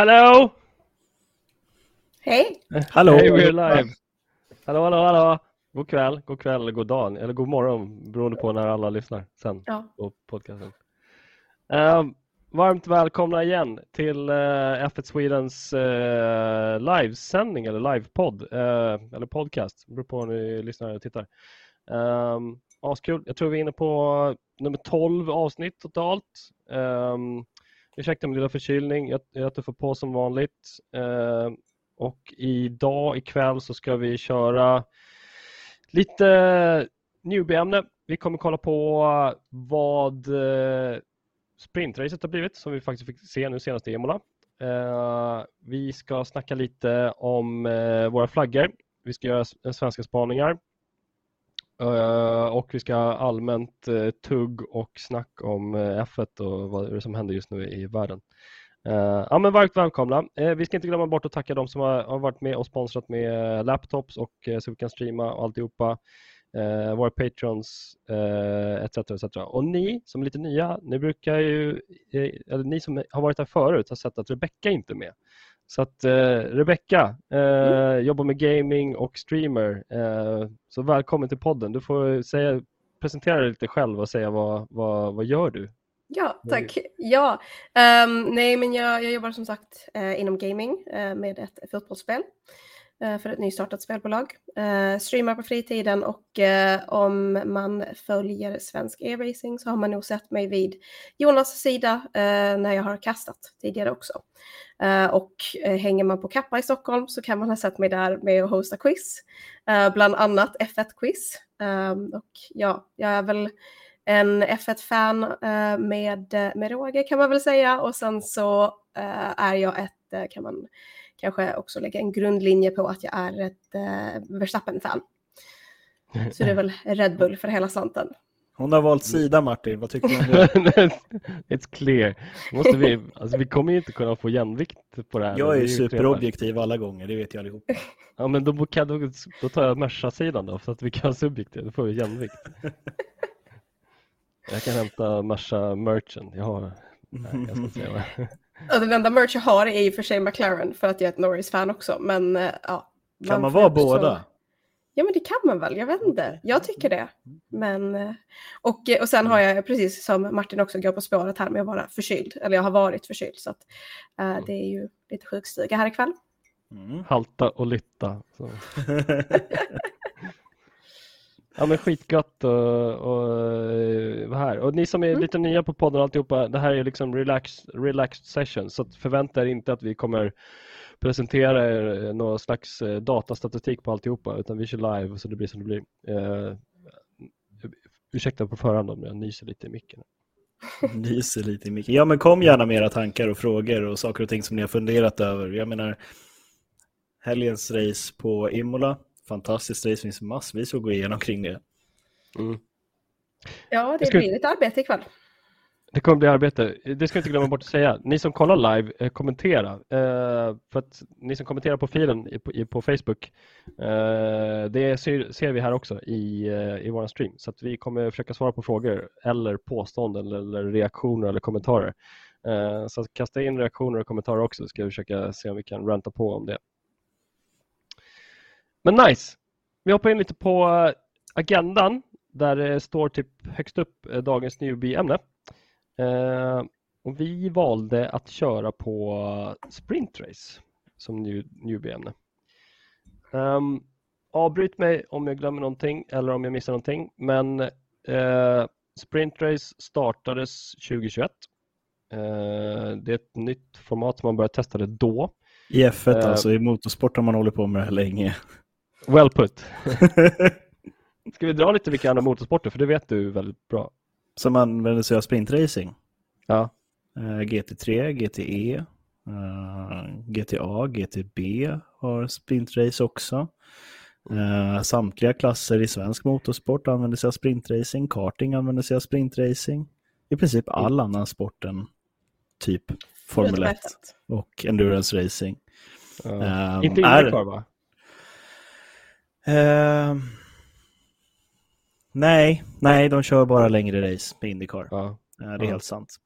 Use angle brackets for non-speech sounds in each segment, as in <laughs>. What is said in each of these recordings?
Hallå! Hej! Hallå! Hej, we're live! Hallå, hallå, hallå! God kväll, god kväll eller god dag, eller god morgon beroende på när alla lyssnar sen Ja. på podcasten. Eh, varmt välkomna igen till uh, F1 Swedens uh, livesändning eller livepodd eh, eller podcast, det beror på om ni lyssnar eller tittar. Um, askul, jag tror vi är inne på nummer 12 avsnitt totalt. Um, ursäkta min lilla förkylning, jag, jag tuffar på som vanligt. Eh, och idag ikväll så ska vi köra lite newbie-ämne. Vi kommer kolla på vad eh, sprintracet har blivit som vi faktiskt fick se nu senast i Imola. Eh, vi ska snacka lite om eh, våra flaggor. Vi ska göra svenska spaningar. Eh, och vi ska ha allmänt uh, tugg och snack om eh, uh, F1 och vad det som händer just nu i världen. Ja, men varmt välkomna. Vi ska inte glömma bort att tacka de som har, har varit med och sponsrat med laptops och så vi kan streama och alltihopa. Uh, våra patrons etc, etc. Och ni som är lite nya, ni brukar ju, eller ni som har varit här förut har sett att Rebecca inte är med. Så att eh, Rebecca eh, jobbar med gaming och streamer. Eh, så välkommen till podden. Du får säga, presentera dig lite själv och säga vad, vad, vad gör du? Ja, tack. Ja, ehm, nej men jag, jag jobbar som sagt eh, inom gaming eh, med ett fotbollsspel Eh, för ett nystartat spelbolag. Eh, streamar på fritiden och eh, om man följer svensk e-racing så har man nog sett mig vid Jonas sida när jag har kastat tidigare också. Och hänger man på Kappa i Stockholm så kan man ha sett mig där med att hosta quiz, bland annat F1-quiz. Och ja, jag är väl en F1-fan med, med råge kan man väl säga och sen så är jag ett, kan man kanske också lägga en grundlinje på att jag är ett eh, Verstappen-fan. <laughs> Så det är väl Red Bull för hela slanten. Hon har valt sida Martin, vad tycker du om det? <laughs> It's clear. Måste vi, alltså, vi kommer ju inte kunna få jämvikt på det här. Jag är ju superobjektiv alla gånger, det vet jag allihop. <laughs> Ja, men då, kan, då, då tar jag Merca-sidan då, så att vi kan ha subjektiv. Då får vi jämvikt. Jag kan hämta Merca merchen. Jag har... Nej, jag ska säga den enda merch jag har är i och för sig McLaren för att jag är ett Norris-fan också. Men eh, ja. Kan man vara båda? Ja men det kan man väl, jag vet inte. Jag tycker det. Men, eh, och, och sen har jag precis som Martin också går på spåret här med att vara förkyld. Eller jag har varit förkyld så att eh, det är ju lite sjukstuga här ikväll. Mm. Halta och lytta. <laughs> <laughs> Ja men skitgött och, och eh, vara här. Och ni som är Mm. lite nya på podden och alltihopa, det här är liksom relax, relaxed session så förvänta er inte att vi kommer presentera er någon slags eh, datastatistik på alltihopa utan vi kör live så det blir som det blir. Eh, ursäkta på förhand om jag nyser lite i micken. <laughs> Nyser lite i micken. Ja men kom gärna med era tankar och frågor och saker och ting som ni har funderat över. Jag menar, helgens race på Imola, fantastiskt race, finns massvis att gå igenom kring det. Mm. Ja, det Ska- blir lite arbete ikväll. Det kommer bli arbete. Det ska jag inte glömma bort att säga. Ni som kollar live, eh, kommentera. Eh, för att ni som kommenterar på filen i, på, på Facebook, eh, det ser, ser vi här också i, eh, i vår stream. Så att vi kommer försöka svara på frågor eller påståenden eller, eller reaktioner eller kommentarer. Eh, så kasta in reaktioner och kommentarer också, ska vi försöka se om vi kan ranta på om det. Men nice! Vi hoppar in lite på eh, agendan där det står typ högst upp eh, dagens newbie-ämne. Eh, och vi valde att köra på sprintrace som new, newbie-ämne. Um, avbryt mig om jag glömmer någonting eller om jag missar någonting. Men eh, sprintrace startades 2021. Eh, det är ett nytt format som man började testa det då. I F1 Eh. alltså, i motorsport har man hållit på med det länge. Well put. <laughs> Ska vi dra lite vilka andra motorsporter? För det vet du väldigt bra. Som använder sig av sprintracing. Ja. Eh, GT3, GTE, eh, GTA, GTB har sprintrace också. Eh, samtliga klasser i svensk motorsport använder sig av sprintracing. Karting använder sig av sprintracing. I princip all annan sport än typ Formel Förutom 1 F1. och endurance racing. Ehm, Inte Indycar va? Ehm, nej, nej, de kör bara längre race med Indycar. Ja. Det är Ja. helt sant.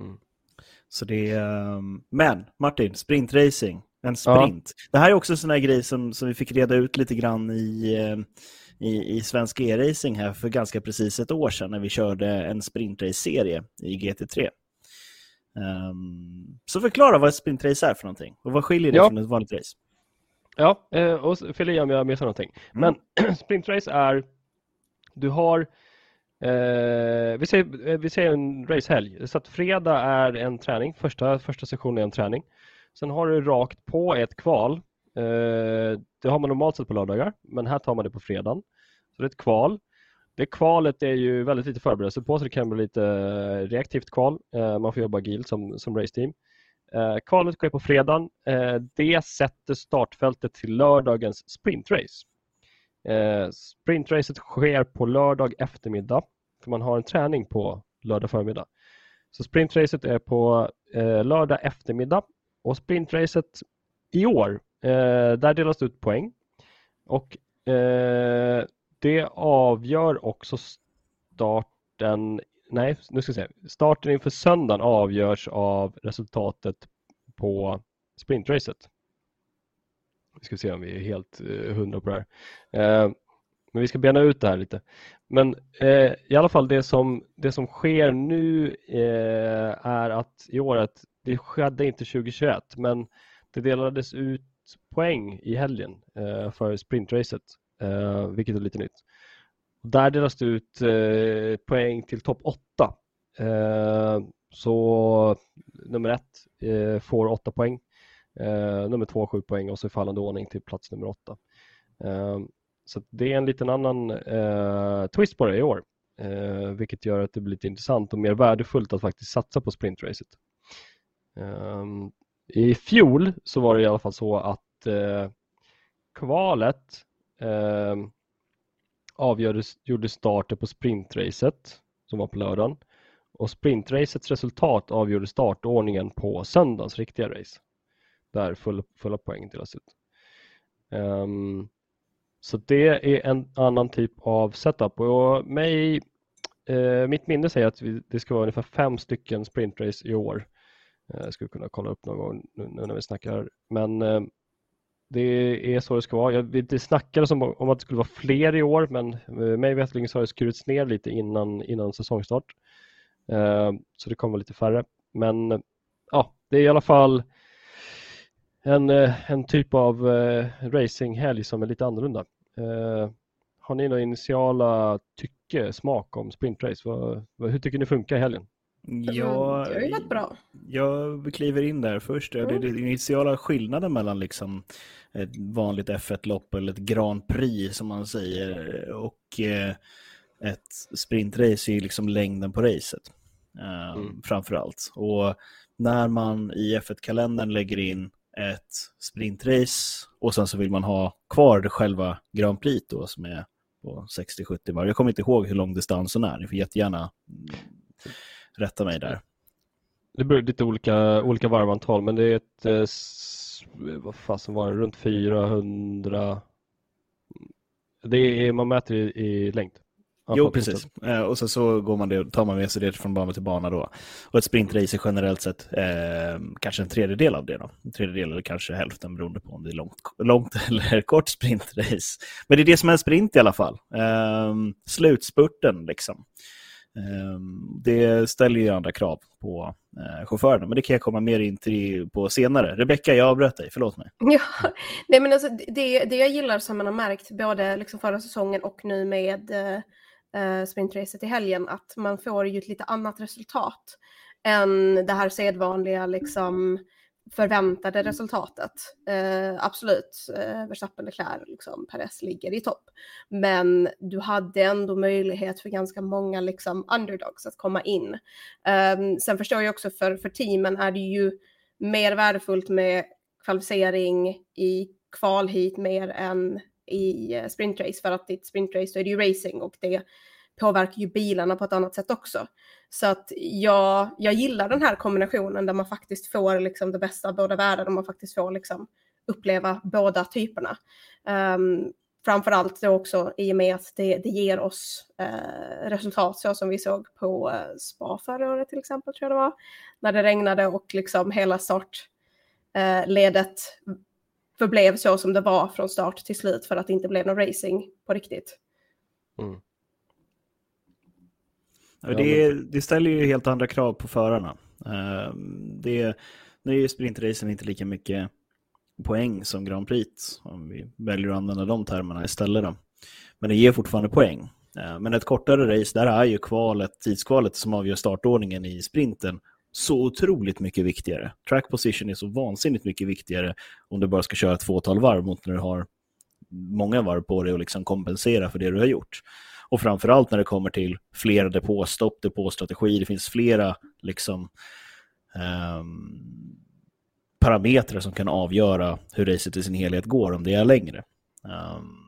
Mm. Så det är, um, men Martin, sprintracing, en sprint. Ja. Det här är också en sån här grej som, som vi fick reda ut lite grann i, um, i, i svensk e-racing här för ganska precis ett år sedan när vi körde en sprintrace-serie i GT3. Um, ehm, så förklara vad ett sprintrace är för någonting och vad skiljer det ja. från ett vanligt race? Ja, eh, och fyll i om jag missar någonting. Mm. Men <clears throat> sprintrace är, du har, eh, vi, säger, eh, vi säger en racehelg, så att fredag är en träning, första, första sessionen är en träning. Sen har du rakt på ett kval. Eh, det har man normalt sett på lördagar, men här tar man det på fredagen. Så det är ett kval. Det kvalet är ju väldigt lite förberedelse på så det kan bli lite reaktivt kval. Eh, man får jobba agilt som, som raceteam. Eh, kvalet sker på fredagen. Eh, det sätter startfältet till lördagens sprintrace. Eh, sprintracet sker på lördag eftermiddag för man har en träning på lördag förmiddag. Så sprintracet är på eh, lördag eftermiddag och sprintracet i år, eh, där delas det ut poäng och eh, det avgör också starten nej, nu ska vi se. Starten inför söndagen avgörs av resultatet på sprintracet. Vi ska se om vi är helt eh, hundra på det här. Eh, men vi ska bena ut det här lite. Men eh, i alla fall det som, det som sker nu eh, är att i året, det skedde inte 2021, men det delades ut poäng i helgen eh, för sprintracet, eh, vilket är lite nytt. Där delas det ut eh, poäng till topp 8. Eh, så nummer ett eh, får 8 poäng, eh, nummer två 7 poäng och så i fallande ordning till plats nummer 8. Eh, så det är en liten annan eh, twist på det i år, eh, vilket gör att det blir lite intressant och mer värdefullt att faktiskt satsa på sprintracet. Eh, I fjol så var det i alla fall så att eh, kvalet avgjordes, gjorde starten på sprintracet som var på lördagen och sprintracets resultat avgjorde startordningen på söndagens riktiga race där full, fulla poängen delas ut. Um, så det är en annan typ av setup och mig, eh, mitt minne säger att vi, det ska vara ungefär fem stycken sprintrace i år. Eh, jag skulle kunna kolla upp någon gång nu när vi snackar men eh, det är så det ska vara. det snackades om, om att det skulle vara fler i år men eh, mig veterligen så har det skurits ner lite innan, innan säsongstart. Eh, så det kommer vara lite färre. Men ja, det är i alla fall en, eh, en typ av eh, racinghelg som är lite annorlunda. Eh, har ni några initiala tycke, smak om sprintrace? Vad, vad, hur tycker ni funkar i helgen? Ja, det har ju varit bra. Jag kliver in där först. Mm. Den initiala skillnaden mellan liksom ett vanligt F1-lopp eller ett Grand Prix som man säger och eh, ett sprintrace är liksom längden på racet eh, mm. framför allt. Och när man i F1-kalendern lägger in ett sprintrace och sen så vill man ha kvar det själva Grand Prix då som är på 60-70 var. Jag kommer inte ihåg hur lång distansen är. Ni får jättegärna rätta mig där. Det beror lite olika, olika varvantal men det är ett eh, vad fasen var det, runt 400 det är, man mäter i, i längd. Jo, precis. Eh, och sen så går man det, tar man med sig det från bana till bana då. Och ett sprintrace är generellt sett eh, kanske en tredjedel av det då. En tredjedel eller kanske hälften beroende på om det är långt, långt <laughs> eller kort sprintrace. Men det är det som är en sprint i alla fall. Eh, slutspurten liksom. Ehm, det ställer ju andra krav på eh, chaufförerna, men det kan jag komma mer in till på senare. Rebecka, jag avbröt dig, förlåt mig. <laughs> Ja, nej men alltså, det, det jag gillar som man har märkt både liksom förra säsongen och nu med eh, eh, sprintracet i helgen, att man får ju ett lite annat resultat än det här sedvanliga liksom förväntade resultatet. Eh, absolut, eh, Verstappen, Leclerc, liksom, Perez ligger i topp. Men du hade ändå möjlighet för ganska många liksom, underdogs att komma in. Eh, sen förstår jag också för, för teamen är det ju mer värdefullt med kvalificering i kvalhit mer än i eh, sprintrace för att i ett sprintrace så är det ju racing och det påverkar ju bilarna på ett annat sätt också. Så att jag, jag gillar den här kombinationen där man faktiskt får liksom det bästa av båda världar och man faktiskt får liksom uppleva båda typerna. Um, framförallt då också i och med att det, det ger oss eh, resultat så som vi såg på eh, Spa förra året till exempel tror jag det var. När det regnade och liksom hela startledet eh, förblev så som det var från start till slut för att det inte blev någon racing på riktigt. Mm. Det, det, ställer ju helt andra krav på förarna. Eh, det, nu är ju sprintracen inte lika mycket poäng som Grand Prix, om vi väljer att använda de termerna istället. Då. Men det ger fortfarande poäng. Eh, men ett kortare race, där är ju kvalet, tidskvalet som avgör startordningen i sprinten så otroligt mycket viktigare. Track position är så vansinnigt mycket viktigare om du bara ska köra ett fåtal varv mot när du har många varv på dig och liksom kompensera för det du har gjort. Och framförallt när det kommer till flera depåstopp, depåstrategi, det finns flera liksom, um, parametrar som kan avgöra hur racet i sin helhet går om det är längre. Um,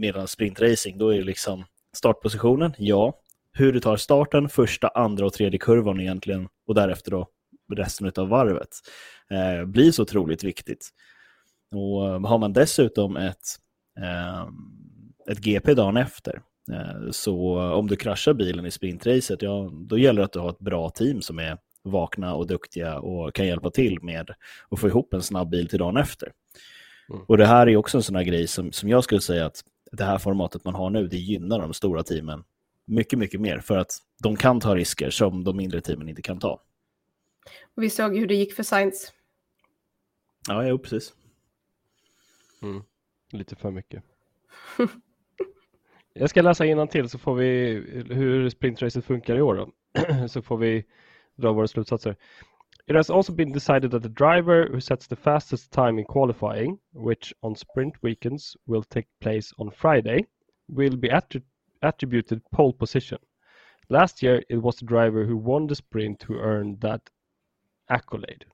medan sprintracing, då är det liksom startpositionen, ja. Hur du tar starten, första, andra och tredje kurvan egentligen och därefter då resten av varvet eh, blir så otroligt viktigt. Och eh, har man dessutom ett, eh, ett GP dagen efter, så om du kraschar bilen i sprintracet, ja, då gäller det att du har ett bra team som är vakna och duktiga och kan hjälpa till med att få ihop en snabb bil till dagen efter. Mm. Och det här är också en sån här grej som, som jag skulle säga att det här formatet man har nu, det gynnar de stora teamen mycket, mycket mer för att de kan ta risker som de mindre teamen inte kan ta. Och vi såg hur det gick för Science. Ja, ja precis. Mm. Lite för mycket. <laughs> Jag ska läsa till så får vi hur sprintracet funkar i år då. <clears throat> så får vi dra våra slutsatser. It has also been decided that the driver who sets the fastest time in qualifying, which on sprint weekends will take place on Friday, will be attri attributed pole position. Last year, it was the driver who won the sprint who earned that accolade.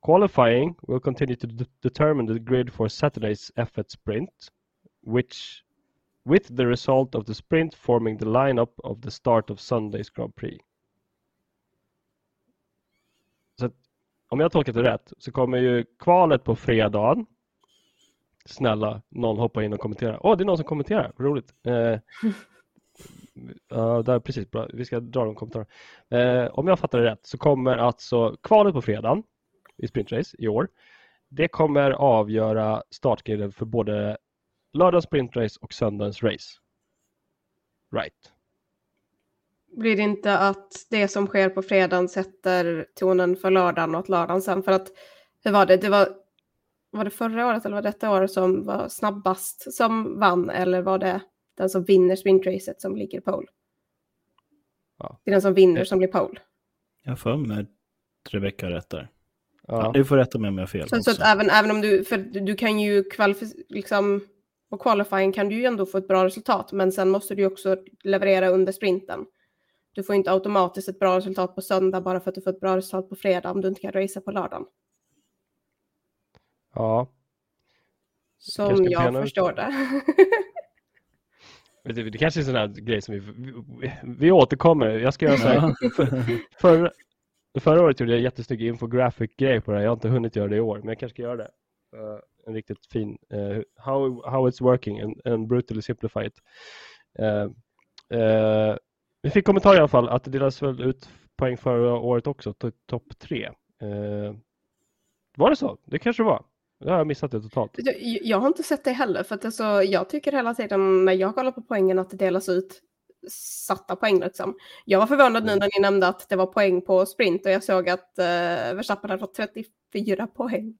Qualifying will continue to de determine the grid for Saturday's F1 sprint, which with the result of the sprint forming the lineup of the start of Sunday's Grand Prix. Så att, om jag tolkat det rätt så kommer ju kvalet på fredagen. Snälla, någon hoppa in och kommentera. Åh, oh, det är någon som kommenterar, roligt. Eh, <laughs> uh, där, precis, bra. vi ska dra de kommentarerna. Eh, om jag fattar det rätt så kommer alltså kvalet på fredagen i sprintrace i år. Det kommer avgöra startgriden för både lördagens sprintrace och söndagens race. Right blir det inte att det som sker på fredagen sätter tonen för lördagen och att lördagen sen, för att hur var det, det var, var det förra året eller var det detta året som var snabbast som vann eller var det den som vinner sprintracet som ligger pole? Ja. Det är den som vinner som blir pole. Jag får med Rebecka rätt där. Ja. Du får rätta mig om jag har fel. Så, så, att även, även om du, för du kan ju kvalificera, liksom, på qualifying kan du ju ändå få ett bra resultat, men sen måste du också leverera under sprinten. Du får inte automatiskt ett bra resultat på söndag bara för att du får ett bra resultat på fredag om du inte kan racea på lördagen. Ja. Som jag förstår det. det. det kanske är en sån här grej som vi, vi, vi återkommer. Jag ska göra så här. För, förra året gjorde jag en jättesnygg infographic-grej på det här. Jag har inte hunnit göra det i år, men jag kanske ska göra det. Uh, en riktigt fin uh, how, how it's working and, and brutally simplify it. Uh, vi fick kommentar i alla fall att det delades väl ut poäng förra året också, topp tre. Eh, var det så? Det kanske det var. Det har jag missat det totalt. Jag har inte sett det heller, för att alltså, jag tycker hela tiden när jag kollar på poängen att det delas ut satta poäng. Liksom. Jag var förvånad nu mm. när ni nämnde att det var poäng på sprint och jag såg att uh, Verstappen hade fått 34 poäng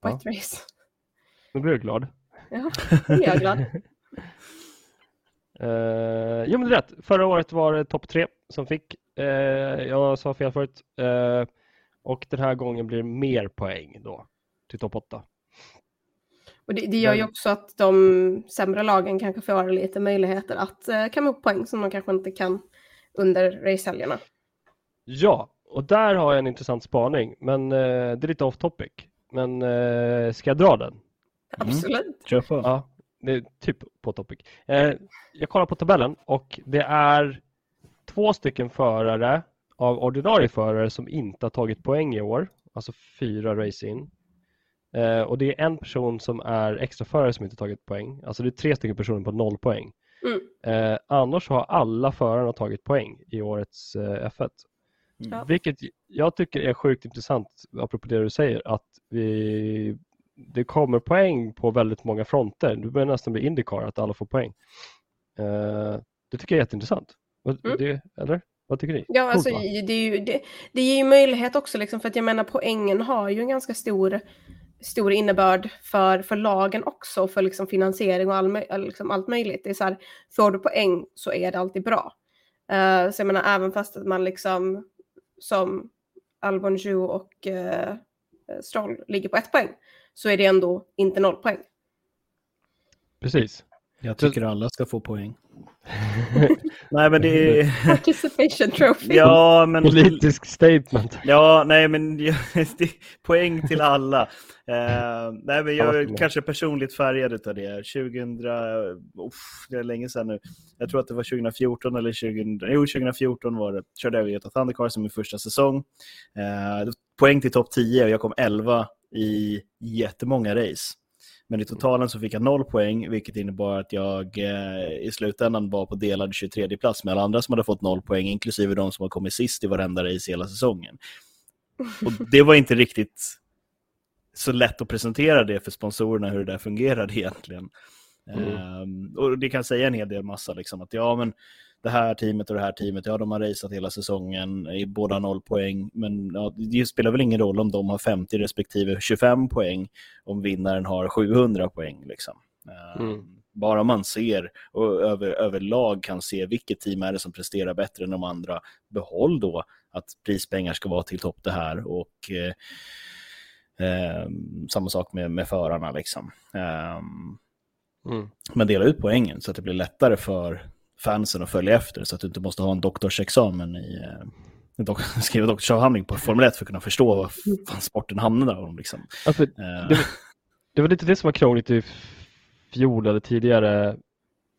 på ja. race. <laughs> Nu blir du glad. Ja, nu är jag glad. Uh, <laughs> jo, men det är rätt. Förra året var det topp tre som fick. Uh, jag sa fel förut. Uh, och den här gången blir det mer poäng då till topp åtta. Och det, det gör ju också att de sämre lagen kanske får lite möjligheter att uh, kamma upp poäng som de kanske inte kan under racehelgerna. Ja, och där har jag en intressant spaning, men det är lite off topic. Men ska jag dra den? Absolut. Mm. Kör på. Ja, det är typ på topic. Eh, jag kollar på tabellen och det är två stycken förare av ordinarie förare som inte har tagit poäng i år. Alltså fyra race in. Eh, och det är en person som är extraförare som inte tagit poäng. Alltså det är tre stycken personer på noll poäng. Mm. Eh, annars har alla förarna tagit poäng i årets eh, F1. Ja. Vilket jag tycker är sjukt intressant, apropå det du säger, att vi, det kommer poäng på väldigt många fronter. Det börjar nästan bli Indycar, att alla får poäng. Eh, det tycker jag är jätteintressant. Mm. Det, eller? Vad tycker ni? Ja, Coolt, alltså, det, är ju, det, det ger ju möjlighet också, liksom, för att jag menar poängen har ju en ganska stor, stor innebörd för, för lagen också, för liksom, finansiering och all, liksom, allt möjligt. Det är så här, får du poäng så är det alltid bra. Eh, så jag menar, även fast att man liksom, som Albon Ju och uh, Stroll ligger på ett poäng, så är det ändå inte noll poäng. Precis. Jag tycker alla ska få poäng. Nej men det är... Participation trophy. Ja men... Politisk statement. Ja, nej men jag- <laughs> det, poäng till alla. Eh, nej men jag är kanske personligt färgad av det. 2000, uff, det är länge sedan nu. Jag tror att det var 2014 eller 2000, jo 2014 var det. Körde jag Göta Thundercars som min första säsong. Eh, poäng till topp 10 och jag kom 11 i jättemånga race. Men i totalen så fick jag noll poäng, vilket innebar att jag eh, i slutändan var på delad 23 plats med alla andra som hade fått noll poäng, inklusive de som har kommit sist i varenda race hela säsongen. Och <laughs> det var inte riktigt så lätt att presentera det för sponsorerna hur det där fungerade <laughs> egentligen. Mm. Ehm, och det kan säga en hel del massa, liksom, att ja men det här teamet och det här teamet, ja de har raceat hela säsongen, i båda noll poäng, men ja, det spelar väl ingen roll om de har 50 respektive 25 poäng, om vinnaren har 700 poäng. Liksom. Ehm, Mm. Bara man ser och över, överlag kan se vilket team är det som presterar bättre än de andra, behåll då att prispengar ska vara till topp det här och eh, ehm, samma sak med, med förarna. Liksom. Ehm, Mm. men dela ut poängen så att det blir lättare för fansen att följa efter så att du inte måste ha en doktorsexamen i eh, dok- <laughs> skriva doktorsavhandling på Formel 1 för att kunna förstå vad fan sporten hamnar om. Liksom. Alltså, det, det var lite det som var krångligt i fjol eller tidigare.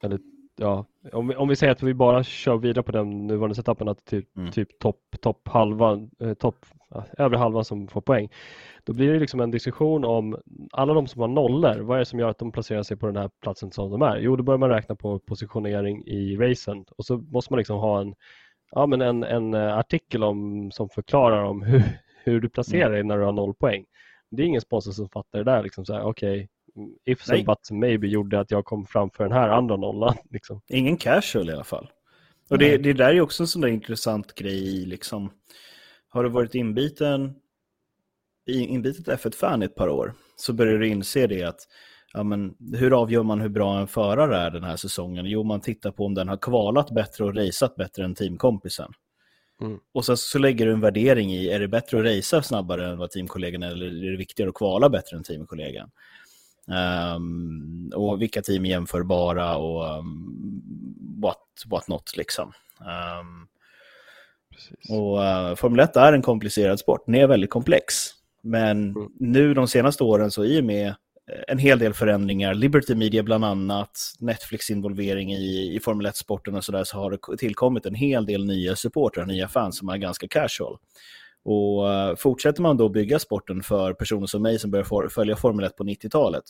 Eller, ja, om, vi, om vi säger att vi bara kör vidare på den nuvarande setupen, att typ, Mm. typ topp top halvan, eh, topp, övre halvan som får poäng. Då blir det liksom en diskussion om alla de som har nollor, vad är det som gör att de placerar sig på den här platsen som de är? Jo, då börjar man räkna på positionering i racen och så måste man liksom ha en, ja, men en, en eh, artikel om, som förklarar om hur, <laughs> hur du placerar dig när du har noll poäng. Det är ingen sponsor som fattar det där. Liksom så här, okej, if Nej. and buts maybe gjorde att jag kom framför den här andra nollan. <laughs> Liksom. Ingen casual i alla fall. Och det, det där är också en sån där intressant grej. Liksom. Har du varit inbiten, inbitet F1-fan i ett par år så börjar du inse det att ja, men, hur avgör man hur bra en förare är den här säsongen? Jo, man tittar på om den har kvalat bättre och raceat bättre än teamkompisen. Mm. Och sen så lägger du en värdering i, är det bättre att racea snabbare än vad teamkollegan eller är det viktigare att kvala bättre än teamkollegan? Ehm, och vilka team är jämförbara och um, what, what not liksom. Ehm, Precis. och uh, Formel 1 är en komplicerad sport, den är väldigt komplex. Men Mm. nu de senaste åren så i och med eh, en hel del förändringar, Liberty Media bland annat, Netflix involvering i, i Formel 1-sporten och sådär, så har det tillkommit en hel del nya supportrar, nya fans som är ganska casual. Och eh, fortsätter man då bygga sporten för personer som mig som börjar for, följa Formel 1 på 90-talet,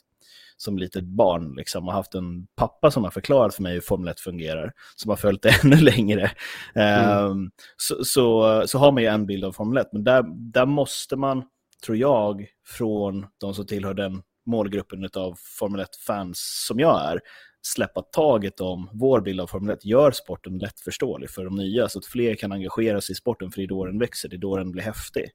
som litet barn liksom, och haft en pappa som har förklarat för mig hur Formel 1 fungerar, som har följt det <laughs> ännu längre, ehm, så, så, så har man ju en bild av Formel 1. Men där, där måste man, tror jag, från de som tillhör den målgruppen av Formel 1-fans som jag är, släppa taget om vår bild av Formel 1, gör sporten lättförståelig för de nya, så att fler kan engagera sig i sporten, för det är då den växer, det är då den blir häftig.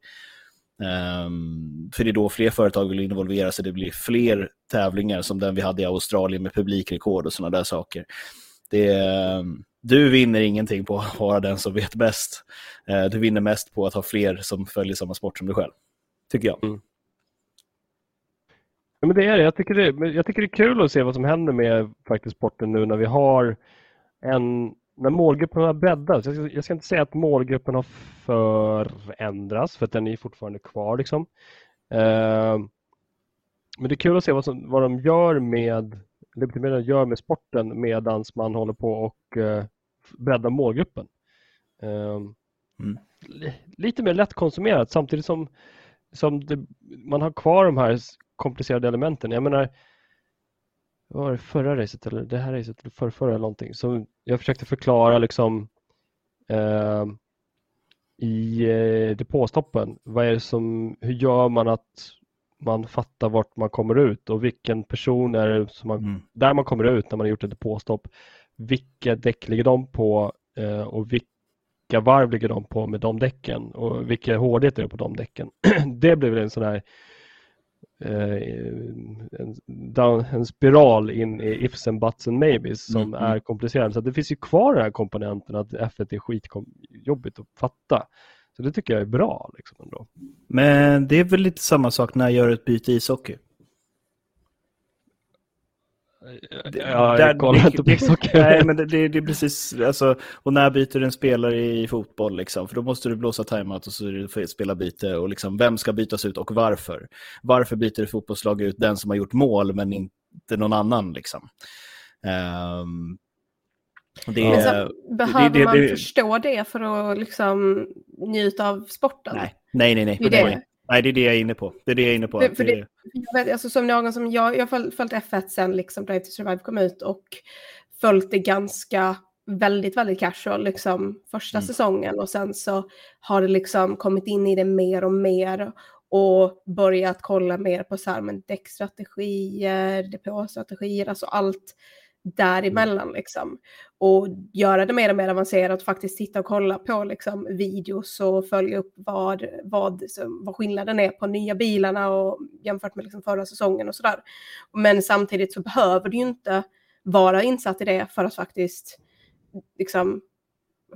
Um, för det är då fler företag vill involvera sig, det blir fler tävlingar som den vi hade i Australien med publikrekord och sådana där saker. Det ehm, du vinner ingenting på att vara den som vet bäst. Uh, Du vinner mest på att ha fler som följer samma sport som du själv, tycker jag. Mm. Ja, men det är det. Jag tycker det, jag tycker det är kul att se vad som händer med faktiskt sporten nu när vi har en när målgruppen har breddats. Jag ska, jag ska inte säga att målgruppen har förändrats för att den är fortfarande kvar. Liksom. Eh, men det är kul att se vad, som, vad de gör med Liberty Media gör med sporten medan man håller på och eh, breddar målgruppen. Eh, Mm. li- Lite mer lättkonsumerat samtidigt som, som det, man har kvar de här komplicerade elementen. Jag menar, vad var det förra racet eller det här racet eller förra, förra eller någonting. Så jag försökte förklara liksom eh, i eh, depåstoppen, vad är det som, hur gör man att man fattar vart man kommer ut och vilken person är det som man, Mm. där man kommer ut när man har gjort ett depåstopp. Vilka däck ligger de på eh, och vilka varv ligger de på med de däcken och vilka hårdhet är det på de däcken. <clears throat> det blev en sån här en, down, en spiral in i ifs and buts and maybes som Mm, mm. är komplicerad. Så det finns ju kvar den här komponenten att F1 är skitjobbigt att fatta. Så det tycker jag är bra. Liksom ändå. Men det är väl lite samma sak när jag gör ett byte i ishockey. Jag kollar inte på ishockey. Nej, men det, det, det är precis, alltså, och när byter du en spelare i fotboll liksom? För då måste du blåsa timeout och så är det för- spela byte och liksom, vem ska bytas ut och varför? Varför byter ett fotbollslag ut den som har gjort mål men inte någon annan liksom? Ehm, det, Ja. Men är- så, behöver det- det- man det- förstå det för att liksom njuta av sporten? nej, nej, nej. nej. Det är det. Nej. Det är det jag är inne på. Det är det jag är inne på. För- för Det- det- Jag vet, alltså som någon som jag, jag har följt, följt F1 sen liksom Drive to Survive kom ut och följt det ganska väldigt, väldigt casual liksom första Mm. säsongen och sen så har det liksom kommit in i det mer och mer och börjat kolla mer på så här, men däckstrategier, depåstrategier, alltså allt däremellan liksom. Och göra det mer och mer avancerat, faktiskt titta och kolla på liksom videos och följa upp vad, vad, vad skillnaden är på nya bilarna och jämfört med liksom förra säsongen och sådär. Men samtidigt så behöver du ju inte vara insatt i det för att faktiskt liksom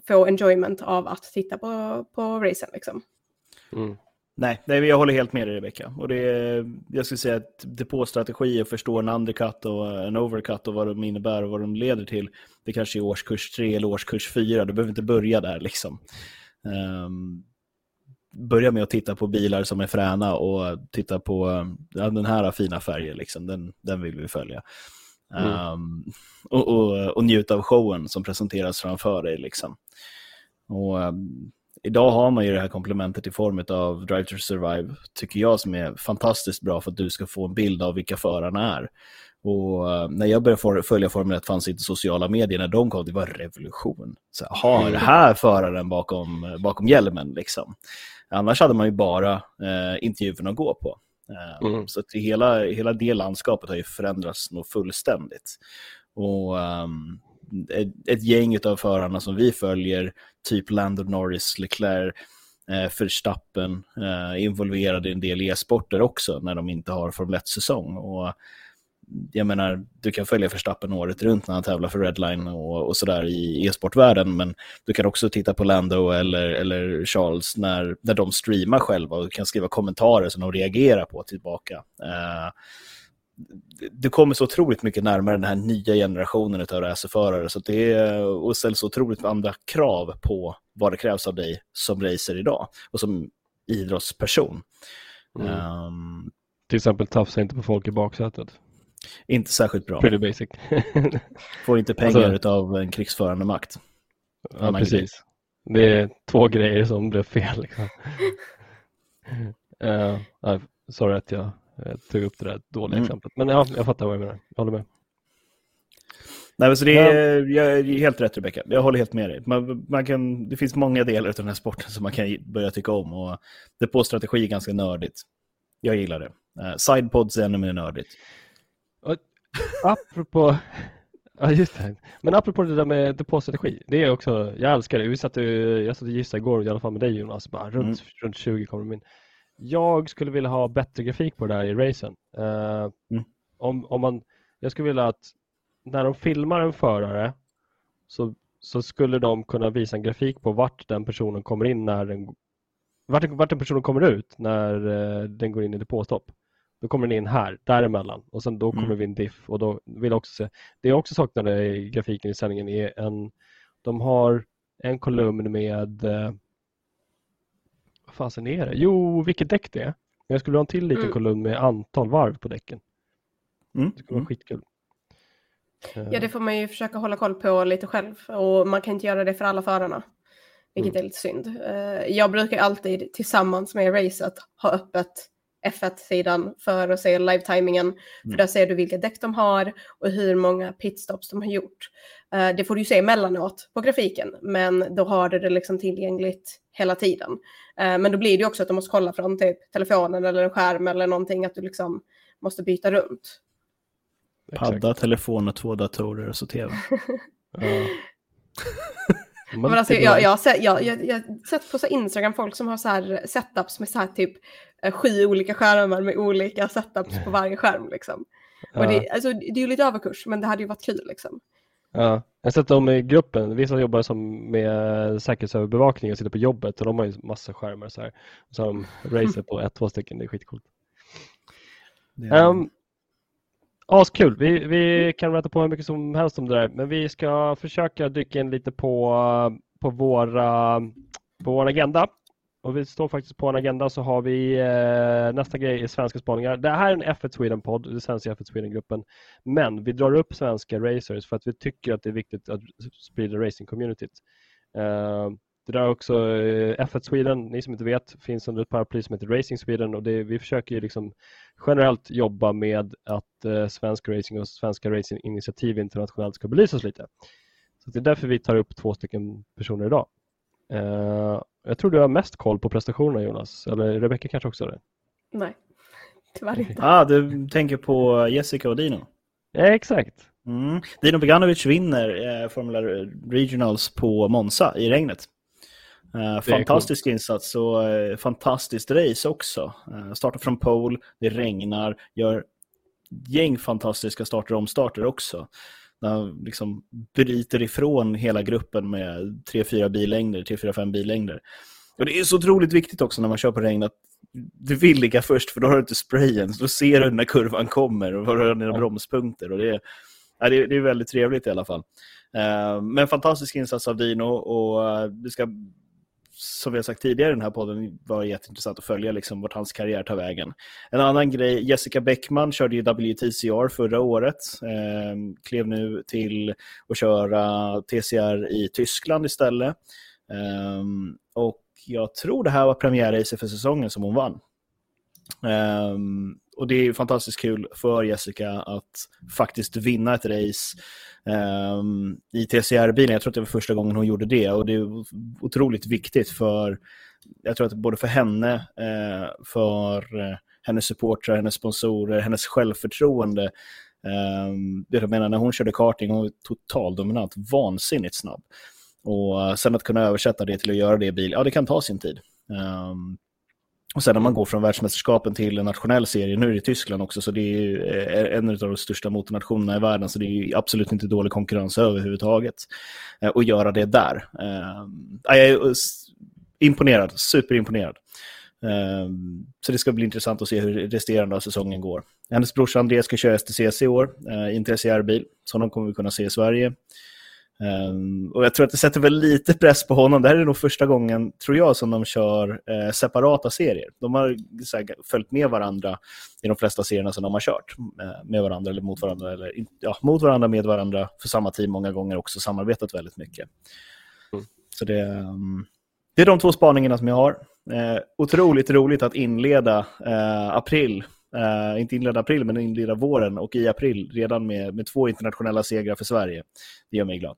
få enjoyment av att titta på, på racen liksom. Mm. Nej, nej, jag håller helt med dig Rebecka. Och det är, jag skulle säga att depåstrategi och förstå en undercut och en overcut och vad de innebär och vad de leder till. Det kanske är årskurs 3 eller årskurs 4, du behöver inte börja där liksom. Ehm, börja med att titta på bilar som är fräna och titta på ja, den här fina färger, liksom. den, den vill vi följa. Mm. Ehm, och, och, och njuta av showen som presenteras framför dig. Liksom. Och, ehm, idag har man ju det här komplementet i form av Drive to Survive, tycker jag, som är fantastiskt bra för att du ska få en bild av vilka förarna är. Och eh, när jag började följa Formel 1 fanns inte sociala medier, när de kom, det var revolution. Så, aha, är det här föraren bakom, bakom hjälmen liksom? Annars hade man ju bara eh, intervjuerna att gå på. Eh, Mm. Så att det hela, hela det landskapet har ju förändrats nog fullständigt. Och ehm, ett, ett gäng av förarna som vi följer, typ Lando Norris, Leclerc, eh, Verstappen, eh, involverade i en del e-sporter också när de inte har Formel 1-säsong. Och jag menar, du kan följa Verstappen året runt när han tävlar för Redline och, och sådär i e-sportvärlden, men du kan också titta på Lando eller, eller Charles när, när de streamar själva och kan skriva kommentarer som de reagerar på tillbaka. Eh, det kommer så otroligt mycket närmare den här nya generationen av racerförare så det är, och ställs så otroligt andra krav på vad det krävs av dig som racer idag och som idrottsperson. Mm. Ehm, Till exempel tafsa inte på folk i baksätet. inte särskilt bra. Pretty basic. <laughs> Får inte pengar Alltså- av en krigsförande makt. ja, Annan precis. Det är två grejer som blev fel. Liksom. <laughs> uh, sorry att jag eh, tog upp det där dåliga Mm. exemplet. Men ja, jag fattar vad jag menar. Jag håller med. Nej, men så det är, jag är helt rätt Rebecka. Jag håller helt med dig. Man, man kan, det finns många delar av den här sporten som man kan börja tycka om. Och depåstrategi är ganska nördigt. Jag gillar det. Uh, sidepods är ännu mer nördigt. Apropå, <laughs> ja just det. Men apropå det där med depåstrategi. Det är också, jag älskar det. Vi satt, jag satt och gissade igår, i alla fall med dig Jonas, bara runt, Mm. runt 20 kommer de in. Jag skulle vilja ha bättre grafik på det här i racen. Eh, Mm. om, om man, jag skulle vilja att när de filmar en förare så, så skulle de kunna visa en grafik på vart den personen kommer in när den vart, vart den personen kommer ut när eh, den går in i depåstopp. Då kommer den in här, däremellan och sen då kommer Mm. vi en diff och då vill jag också se. Det jag också saknade i grafiken i sändningen är en, de har en kolumn med, vad fasen är det? Jo, vilket däck det är. Men jag skulle ha en till liten Mm. kolumn med antal varv på däcken. Mm. Det skulle vara skitkul. Eh, Ja, det får man ju försöka hålla koll på lite själv och man kan inte göra det för alla förarna. Vilket Mm. är lite synd. Eh, Jag brukar alltid tillsammans med racet ha öppet F1-sidan för att se live-timingen. Mm. För där ser du vilka däck de har och hur många pitstops de har gjort. Eh, det får du se emellanåt på grafiken, men då har du det liksom tillgängligt hela tiden. Eh, men då blir det också att du måste kolla från typ telefonen eller en skärm eller någonting, att du liksom måste byta runt. Padda, telefon och två datorer och så tv. <laughs> Ja. <laughs> Men alltså, jag, jag, har sett, jag, jag, jag har sett på så Instagram folk som har så här setups med så här typ eh, sju olika skärmar med olika setups på varje skärm. Liksom. Och det, alltså, det är ju lite överkurs, men det hade ju varit kul. Liksom. Ja, jag har sett dem i gruppen. Vissa jobbar som med säkerhetsövervakning och sitter på jobbet och de har ju massa skärmar så här. Och så har de <laughs> racer på ett, två stycken. Det är skitcoolt. Det är- Um, Askul. Vi, vi kan rätta på hur mycket som helst om det där, men vi ska försöka dyka in lite på, på, våra, på vår agenda. Och vi står faktiskt på en agenda så har vi eh, nästa grej i svenska spaningar. Det här är en F1 Sweden-podd, det sänds i F1 Sweden-gruppen. Men vi drar upp svenska racers för att vi tycker att det är viktigt att sprida racing-communityt. Eh, det där är också eh, F1 Sweden, ni som inte vet, finns under ett paraply som heter Racing Sweden och det, vi försöker ju liksom generellt jobba med att eh, svensk racing och svenska racinginitiativ internationellt ska belysas lite. Så det är därför vi tar upp två stycken personer idag. Eh, jag tror du har mest koll på prestationerna Jonas, eller Rebecca kanske också har det? Nej, <laughs> tyvärr inte. Ah, du tänker på Jessica och Dino? Ja, exakt. Mm. Dino Beganovic vinner eh, Formula Regionals på Monza i regnet. Eh, fantastisk insats och eh, fantastiskt race också. Eh, startar från pole, det regnar, gör gäng fantastiska starter och omstarter också. När han liksom bryter ifrån hela gruppen med 3-4 billängder, 3-4-5 billängder. Och det är så otroligt viktigt också när man kör på regn att du vill ligga först för då har du inte sprayen. Så då ser du när kurvan kommer och var du har dina bromspunkter. Och det, är, ja, det, är, väldigt trevligt i alla fall. Uh, men fantastisk insats av Dino och det ska, som vi har sagt tidigare i den här podden, var jätteintressant att följa liksom, vart hans karriär tar vägen. En annan grej, Jessica Bäckman körde ju WTCR förra året. eh, klev nu till att köra TCR i Tyskland istället. Eh, och jag tror det här var premiärracet för säsongen som hon vann. Um, och det är fantastiskt kul för Jessica att faktiskt vinna ett race um, i TCR-bilen. Jag tror att det var första gången hon gjorde det och det är otroligt viktigt för, jag tror att både för henne, uh, för uh, hennes supportrar, hennes sponsorer, hennes självförtroende. Um, jag menar när hon körde karting, hon var totaldominant, vansinnigt snabb. Och sen att kunna översätta det till att göra det i bil, ja det kan ta sin tid. Um, och sen när man går från världsmästerskapen till en nationell serie, nu är det Tyskland också, så det är eh, en av de största motornationerna i världen, så det är absolut inte dålig konkurrens överhuvudtaget. Eh, att och göra det där. Eh, jag är imponerad, superimponerad. Så det ska bli intressant att se hur resterande av säsongen går. Hennes brorsa Andreas ska köra STCC i år, i en TCR-bil, så de kommer vi kunna se i Sverige. Um, och jag tror att det sätter väl lite press på honom. Det här är nog första gången, tror jag, som de kör eh, separata serier. De har här, följt med varandra i de flesta serierna som de har kört. Eh, med varandra eller mot varandra. Eller, ja, mot varandra, med varandra, för samma team många gånger också samarbetat väldigt mycket. Mm. Så det, um, det är de två spaningarna som jag har. Eh, otroligt roligt att inleda eh, april Uh, inte inleda april, men inleda våren och i april redan med, med två internationella segrar för Sverige. Det gör mig glad.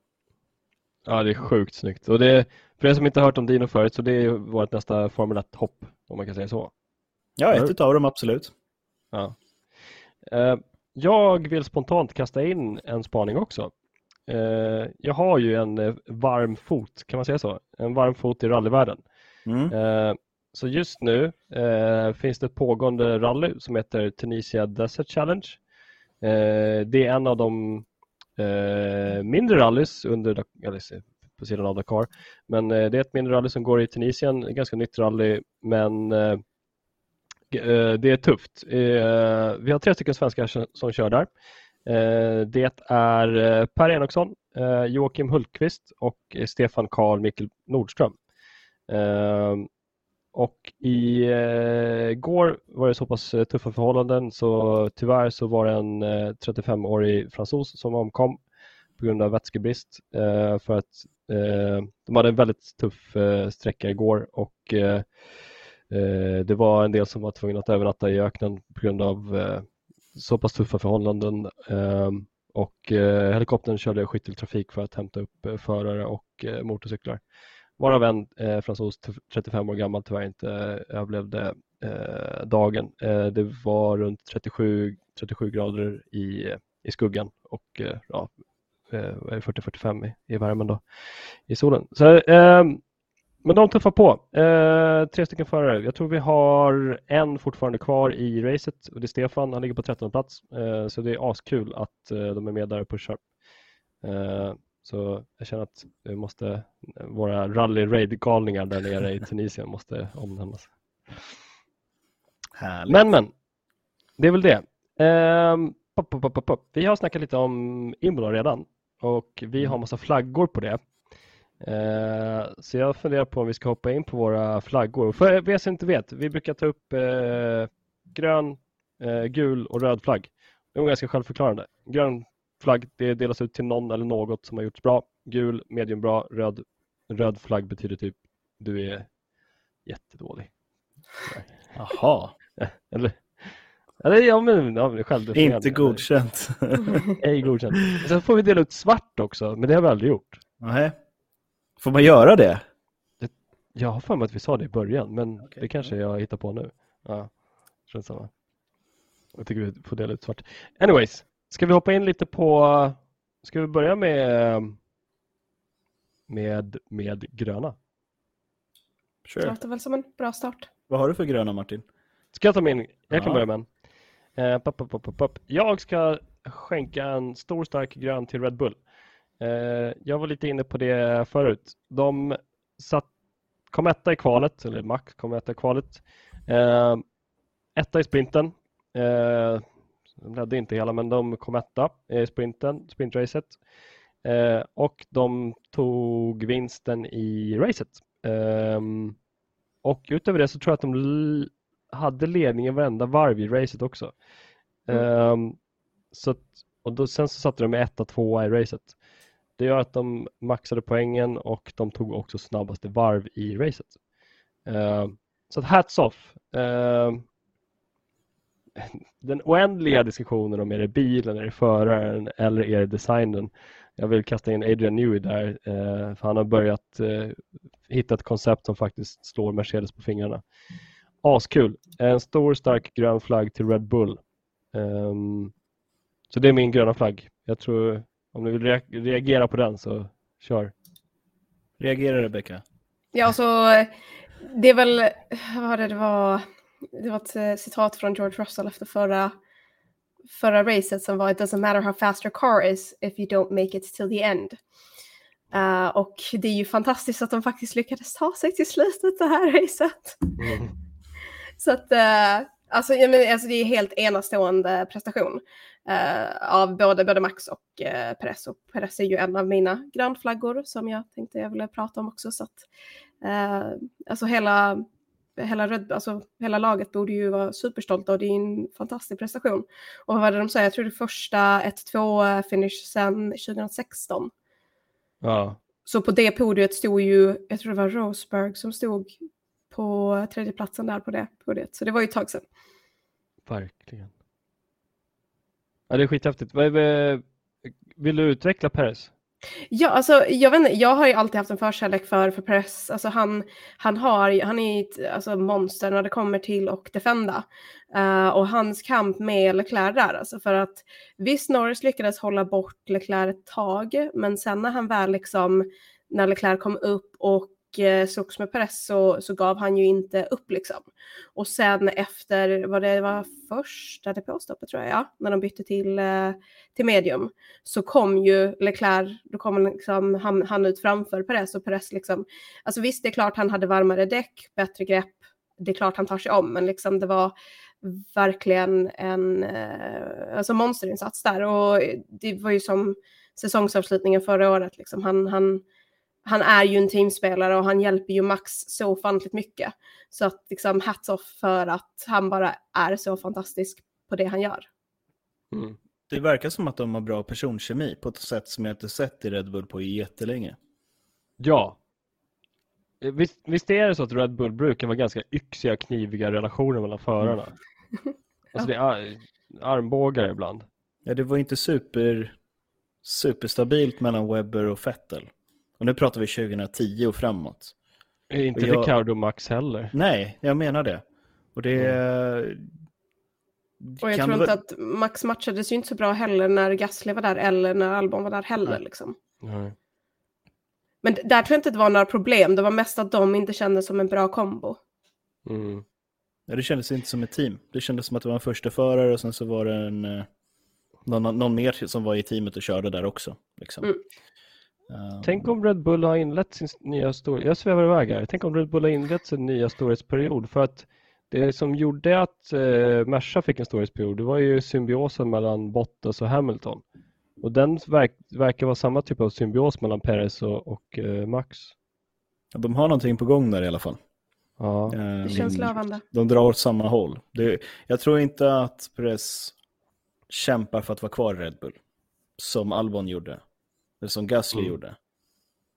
Ja, det är sjukt snyggt. Och det, för er som inte har hört om Dino förut, så det är vårt nästa Formel 1-hopp, om man kan säga så. Ja, ett av dem absolut. Ja. Uh, jag vill spontant kasta in en spaning också. Uh, jag har ju en varm fot, kan man säga så? En varm fot i rallyvärlden. Mm. Så just nu eh, finns det ett pågående rally som heter Tunisia Desert Challenge. Eh, det är en av de eh, mindre rallys under, eller, på sidan av Dakar. Men eh, det är ett mindre rally som går i Tunisien, ett ganska nytt rally men eh, eh det är tufft. Eh, vi har tre stycken svenskar som kör där. Eh, det är Per Enoksson, Joakim Hultqvist och Stefan Karl Mikkel Nordström. Och i eh, går var det så pass eh, tuffa förhållanden så tyvärr så var det en eh, 35-årig fransos som omkom på grund av vätskebrist eh, för att eh, de hade en väldigt tuff eh, sträcka igår och det var en del som var tvungna att övernatta i öknen på grund av så pass tuffa förhållanden ehm, och helikoptern körde skytteltrafik för att hämta upp förare och motorcyklar. Varav en eh, fransos 35 år gammal tyvärr inte eh, överlevde eh, dagen. Det var runt 37, 37 grader i, i skuggan och ja, 40-45 i, i värmen då, i solen. Så, ehm, men de tuffar på. Eh, tre stycken förare. Jag tror vi har en fortfarande kvar i racet och det är Stefan. Han ligger på 13 plats. Eh, så det är askul att eh, de är med där och pushar. Så jag känner att vi måste, våra rally raid galningar där nere i Tunisien måste omnämnas. Härligt. Men men, det är väl det. Ehm, pop, pop, pop, vi har snackat lite om Imola redan och vi har mm. massa flaggor på det. Eh, så jag funderar på om vi ska hoppa in på våra flaggor. För er som inte vet, vi brukar ta upp eh, grön, eh, gul och röd flagg. Det är ganska självförklarande. Grön flagg det delas ut till någon eller något som har gjorts bra. Gul, medium bra, röd, röd flagg betyder typ du är jättedålig. Jaha. <laughs> Eller, eller ja, men, ja, själv Inte godkänt. <laughs> Ej godkänt. Sen får vi dela ut svart också, men det har vi aldrig gjort. Nej. Får man göra det? det jag har för mig att vi sa det i början, men okay. det kanske jag hittar på nu. Ja, känns samma. Jag tycker vi får dela ut svart. Anyways, ska vi hoppa in lite på... Ska vi börja med med, med gröna? Sure. Det låter väl som en bra start. Vad har du för gröna Martin? Ska jag ta min? Jag kan ja. börja med en. Eh, pop, pop, pop, pop. Jag ska skänka en stor stark grön till Red Bull. Eh, jag var lite inne på det förut. De satt, kom etta i kvalet, eller Max kom etta i kvalet. Eh, etta i sprinten. Eh, de ledde inte hela, men de kom etta i sprinten, sprintracet. och de tog vinsten i racet. och utöver det så tror jag att de hade ledningen varenda varv i racet också. Mm. så att, och då, sen så satte de etta, tvåa i racet. Det gör att de maxade poängen och de tog också snabbaste varv i racet. Uh, så hats off. Den oändliga diskussionen om är det bilen, är det föraren eller är det designen. Jag vill kasta in Adrian Newey där, uh, för han har börjat hitta ett koncept som faktiskt slår Mercedes på fingrarna. Askul. En stor stark grön flagg till Red Bull. Um, så det är min gröna flagg. Jag tror om du vill reagera på den så kör. Reagera Rebecka. Ja, så det är väl, vad var det, det var, det var ett eh, citat från George Russell efter förra, förra racet som var It doesn't matter how fast your car is if you don't make it till the end. Uh, och det är ju fantastiskt att de faktiskt lyckades ta sig till slutet det här racet. Mm. <laughs> Så att, uh, alltså, jag menar, alltså det är helt enastående prestation eh, av både, både Max och eh, Perez. Och Perez är ju en av mina grönflaggor som jag tänkte jag ville prata om också. Så att, alltså hela, hela, Red, alltså hela laget borde ju vara superstolta och det är en fantastisk prestation. Och vad var det de sa? Jag tror det första 1-2 finish sedan 2016. Ja. Så på det podiet stod ju, jag tror det var Roseberg som stod på tredjeplatsen där på det podiet. Så det var ju ett tag sedan. Verkligen. Ja, det är skithäftigt. Vill du utveckla Peres? Ja, alltså jag vet inte, jag har ju alltid haft en förkärlek för, för press. Alltså han, han, har, han är ett alltså, monster när det kommer till att defenda. Uh, och hans kamp med Leclerc där, alltså för att visst Norris lyckades hålla bort Leclerc ett tag, men sen när han väl liksom, när Leclerc kom upp och Eh, slogs med press så, så gav han ju inte upp liksom. Och sen efter, vad det var första depåstoppet tror jag, ja, när de bytte till, eh, till medium, så kom ju Leclerc, då kom liksom, han, han ut framför Perez och Perez liksom, alltså visst det är klart han hade varmare däck, bättre grepp, det är klart han tar sig om, men liksom det var verkligen en eh, alltså monsterinsats där och det var ju som säsongsavslutningen förra året, liksom. han, han han är ju en teamspelare och han hjälper ju Max så ofantligt mycket. Så att liksom hats off för att han bara är så fantastisk på det han gör. Mm. Det verkar som att de har bra personkemi på ett sätt som jag inte sett i Red Bull på jättelänge. Ja. Visst, visst är det så att Red Bull brukar vara ganska yxiga, kniviga relationer mellan förarna? <laughs> Alltså det är ar- armbågar ibland. Ja, det var inte super, superstabilt mellan Webber och Vettel. Och nu pratar vi 2010 och framåt. Är Inte Och jag- Ricardo och Max heller. Nej, jag menar det. Och det... Och jag kan tror det inte att Max matchades ju inte så bra heller när Gasly var där eller när Albon var där heller. Nej. Liksom. Nej. Men där tror jag inte det var några problem. Det var mest att de inte kändes som en bra kombo. Mm. Ja, det kändes inte som ett team. Det kändes som att det var en första förare och sen så var det en, eh, någon, någon mer som var i teamet och körde där också. Liksom. Mm. Um, Tänk om Red Bull har inlett sin nya storhet. Jag svävar iväg här. Tänk om Red Bull har inlett sin nya storhetsperiod. För att det som gjorde att eh, Merca fick en storhetsperiod, det var ju symbiosen mellan Bottas och Hamilton. Och den verk, verkar vara samma typ av symbios mellan Perez och, och eh, Max. De har någonting på gång där i alla fall. Ja. Eh, Det känns lovande. De drar åt samma håll. Det, jag tror inte att Perez kämpar för att vara kvar i Red Bull. Som Albon gjorde. Eller som Gasly Mm. gjorde.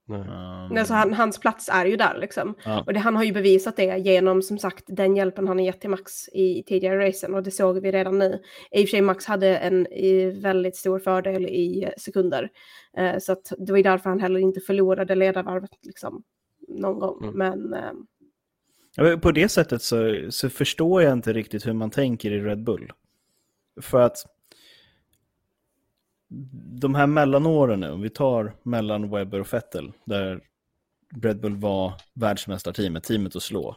Nej. Um, Alltså han, hans plats är ju där liksom. Ja. Och det, han har ju bevisat det genom som sagt den hjälpen han har gett till Max i tidigare racen och det såg vi redan nu. I och för sig Max hade en i, väldigt stor fördel i eh, sekunder. Eh, så att det var ju därför han heller inte förlorade ledarvarvet liksom någon gång. Mm. Men eh, Ja, men På det sättet så, så förstår jag inte riktigt hur man tänker i Red Bull. För att de här mellanåren nu, om vi tar mellan Webber och Vettel, där Red Bull var världsmästarteamet, teamet att slå,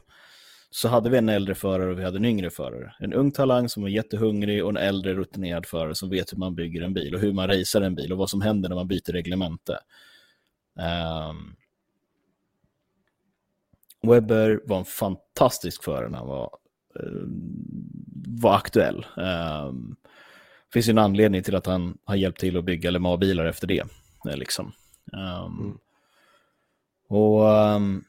så hade vi en äldre förare och vi hade en yngre förare. En ung talang som var jättehungrig och en äldre rutinerad förare som vet hur man bygger en bil och hur man racear en bil och vad som händer när man byter reglemente. Um, Webber var en fantastisk förare när han var, eh, var aktuell. Um, finns ju en anledning till att han har hjälpt till att bygga Le Mans-bilar efter det. eh, Liksom. Ehm, Mm. Och ehm,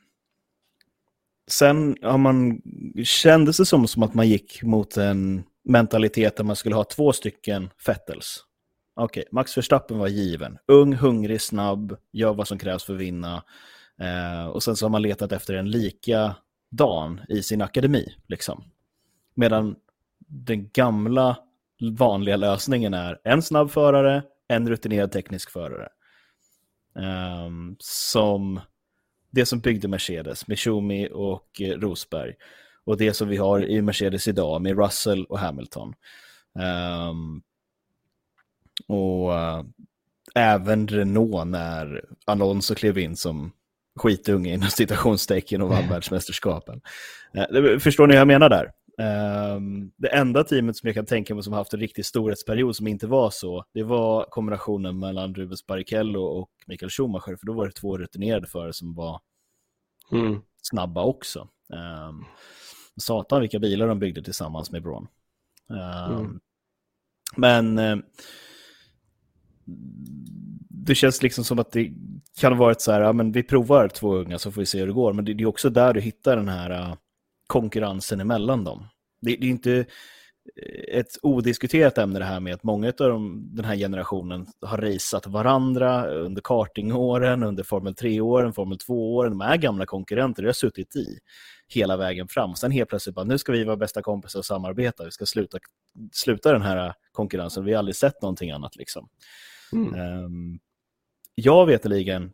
sen har man, kändes det som, som att man gick mot en mentalitet där man skulle ha två stycken Vettels. Okej, Max Verstappen var given. Ung, hungrig, snabb, gör vad som krävs för att vinna. Eh, och sen så har man letat efter en likadan i sin akademi. Liksom. Medan den gamla vanliga lösningen är en snabb förare, en rutinerad teknisk förare. Ehm, som det som byggde Mercedes med Schumi och eh, Rosberg. Och det som vi har i Mercedes idag med Russell och Hamilton. Ehm, och eh, även Renault när Alonso klev in som skitunge inom citationstecken och vann <laughs> världsmästerskapen. Det- förstår ni hur jag menar där? Ehm, det enda teamet som jag kan tänka mig som haft en riktig storhetsperiod som inte var så, det var kombinationen mellan Rubens Barrichello och Michael Schumacher, för då var det två rutinerade förare som var Mm. snabba också. Um, satan vilka bilar de byggde tillsammans med Braun. Ehm, Mm. Men eh, det känns liksom som att det kan ha varit så här, ja, men vi provar två unga så får vi se hur det går. Men det, det är också där du hittar den här eh, konkurrensen emellan dem. Det, det är inte eh, ett odiskuterat ämne det här med att många av de, den här generationen har raceat varandra under kartingåren, under Formel 3-åren, Formel 2-åren. De är gamla konkurrenter, det har suttit i hela vägen fram. Sen helt plötsligt bara, nu ska vi vara bästa kompisar och samarbeta. Vi ska sluta, sluta den här konkurrensen. Vi har aldrig sett någonting annat liksom. Mm. Um, jag veteligen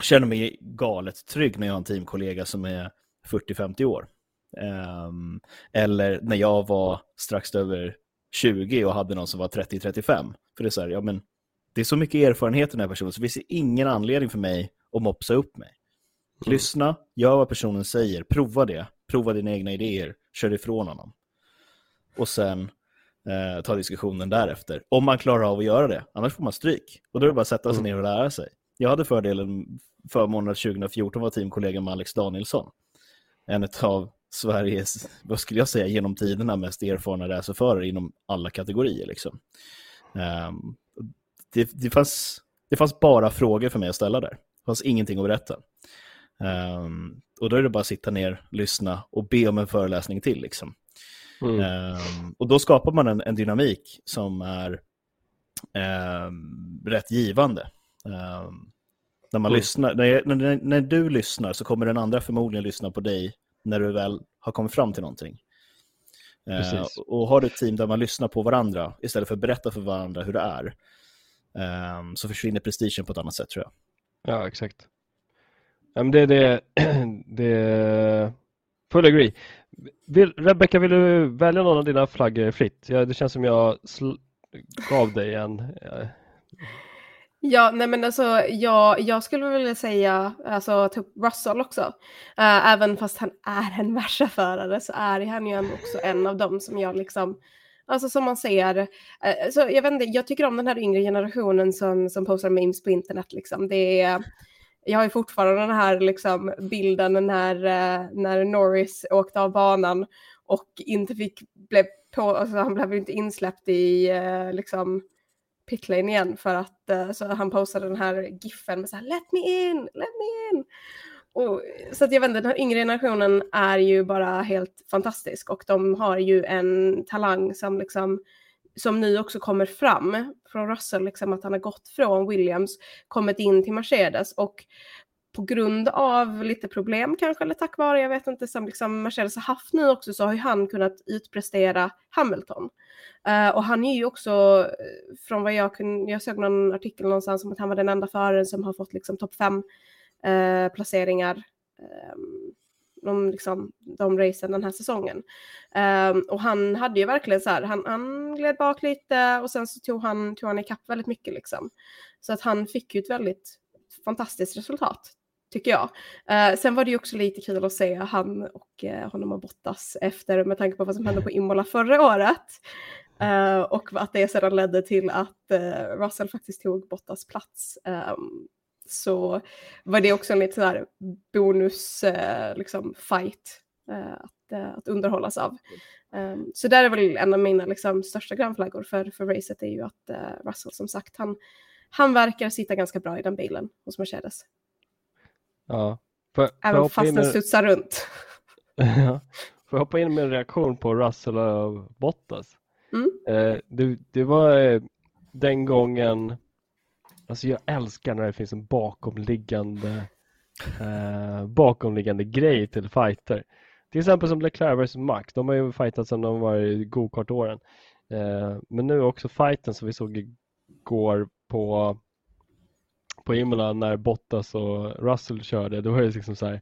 känner mig galet trygg när jag har en teamkollega som är 40-50 år. Ehm, eller när jag var strax över 20 och hade någon som var 30-35. För det är så här, ja men det är så mycket erfarenhet i den här personen så det finns ingen anledning för mig att mopsa upp mig. Mm. Lyssna, gör vad personen säger, prova det, prova dina egna idéer, kör ifrån honom. Och sen eh, ta diskussionen därefter. Om man klarar av att göra det, annars får man stryk. Och då är det bara att sätta sig Mm. ner och lära sig. Jag hade fördelen, förmånen att 2014 var teamkollega med Alex Danielsson. En av Sveriges, vad skulle jag säga, genom tiderna mest erfarna racerförare inom alla kategorier. Liksom. Ehm, det, det, fanns, det fanns bara frågor för mig att ställa där. Det fanns ingenting att berätta. Ehm, och då är det bara att sitta ner, lyssna och be om en föreläsning till. Liksom. Mm. Ehm, och då skapar man en, en dynamik som är rätt givande. När, man Mm. lyssnar, när, när, när du lyssnar så kommer den andra förmodligen lyssna på dig när du väl har kommit fram till någonting. Eh, och har du ett team där man lyssnar på varandra istället för att berätta för varandra hur det är, eh, så försvinner prestigen på ett annat sätt tror jag. Ja, exakt. Ja, men det är det, <clears throat> det full agree. Vill, Rebecca, vill du välja någon av dina flaggor fritt? Ja, det känns som jag gav dig en. Ja, nej men alltså jag, jag skulle vilja säga, alltså typ Russell också. Uh, även fast han är en <laughs> Merca-förare så är han ju ändå också en av dem som jag liksom, alltså som man ser, uh, så jag vet inte, jag tycker om den här yngre generationen som, som postar memes på internet liksom. Det är, jag har ju fortfarande den här liksom bilden när, uh, när Norris åkte av banan och inte fick, blev på, alltså han blev ju inte insläppt i liksom pitlane igen för att eh, så han postade den här giffen med så här let me in, let me in. Och, så att jag vet inte, den här yngre generationen är ju bara helt fantastisk och de har ju en talang som liksom som nu också kommer fram från Russell, liksom att han har gått från Williams, kommit in till Mercedes och på grund av lite problem kanske, eller tack vare, jag vet inte, som liksom Mercedes har haft nu också, så har ju han kunnat utprestera Hamilton. Uh, och han är ju också, eh, från vad jag kunde, jag såg någon artikel någonstans om att han var den enda föraren som har fått liksom topp fem uh, placeringar um, de, liksom, de racen den här säsongen. Um, och han hade ju verkligen så här, han, han gled bak lite och sen så tog han, tog han ikapp väldigt mycket liksom. Så att han fick ju ett väldigt fantastiskt resultat, tycker jag. Eh, sen var det ju också lite kul att se han och eh, honom och Bottas efter, med tanke på vad som hände på Imola förra året. Eh, och att det sedan ledde till att eh, Russell faktiskt tog Bottas plats. Ehm, så var det också en lite sådär bonus eh, liksom fight eh, att, eh, att underhållas av. Um, så där är väl en av mina liksom, största grönflaggor för, för racet är ju att Russell som sagt, han, han verkar sitta ganska bra i den bilen hos Mercedes. Ja. Jag Även fast in den studsar runt. <laughs> Ja. Får jag hoppa in med en reaktion på Russell och Bottas? Mm. Eh, det, det var eh, den gången, alltså jag älskar när det finns en bakomliggande, eh, bakomliggande grej till fighter. Till exempel som Leclerc vs Max, de har ju fightat sedan de var i go-kart-åren. Eh, men nu också fighten som vi såg igår på, på Imola när Bottas och Russell körde, då var det liksom så här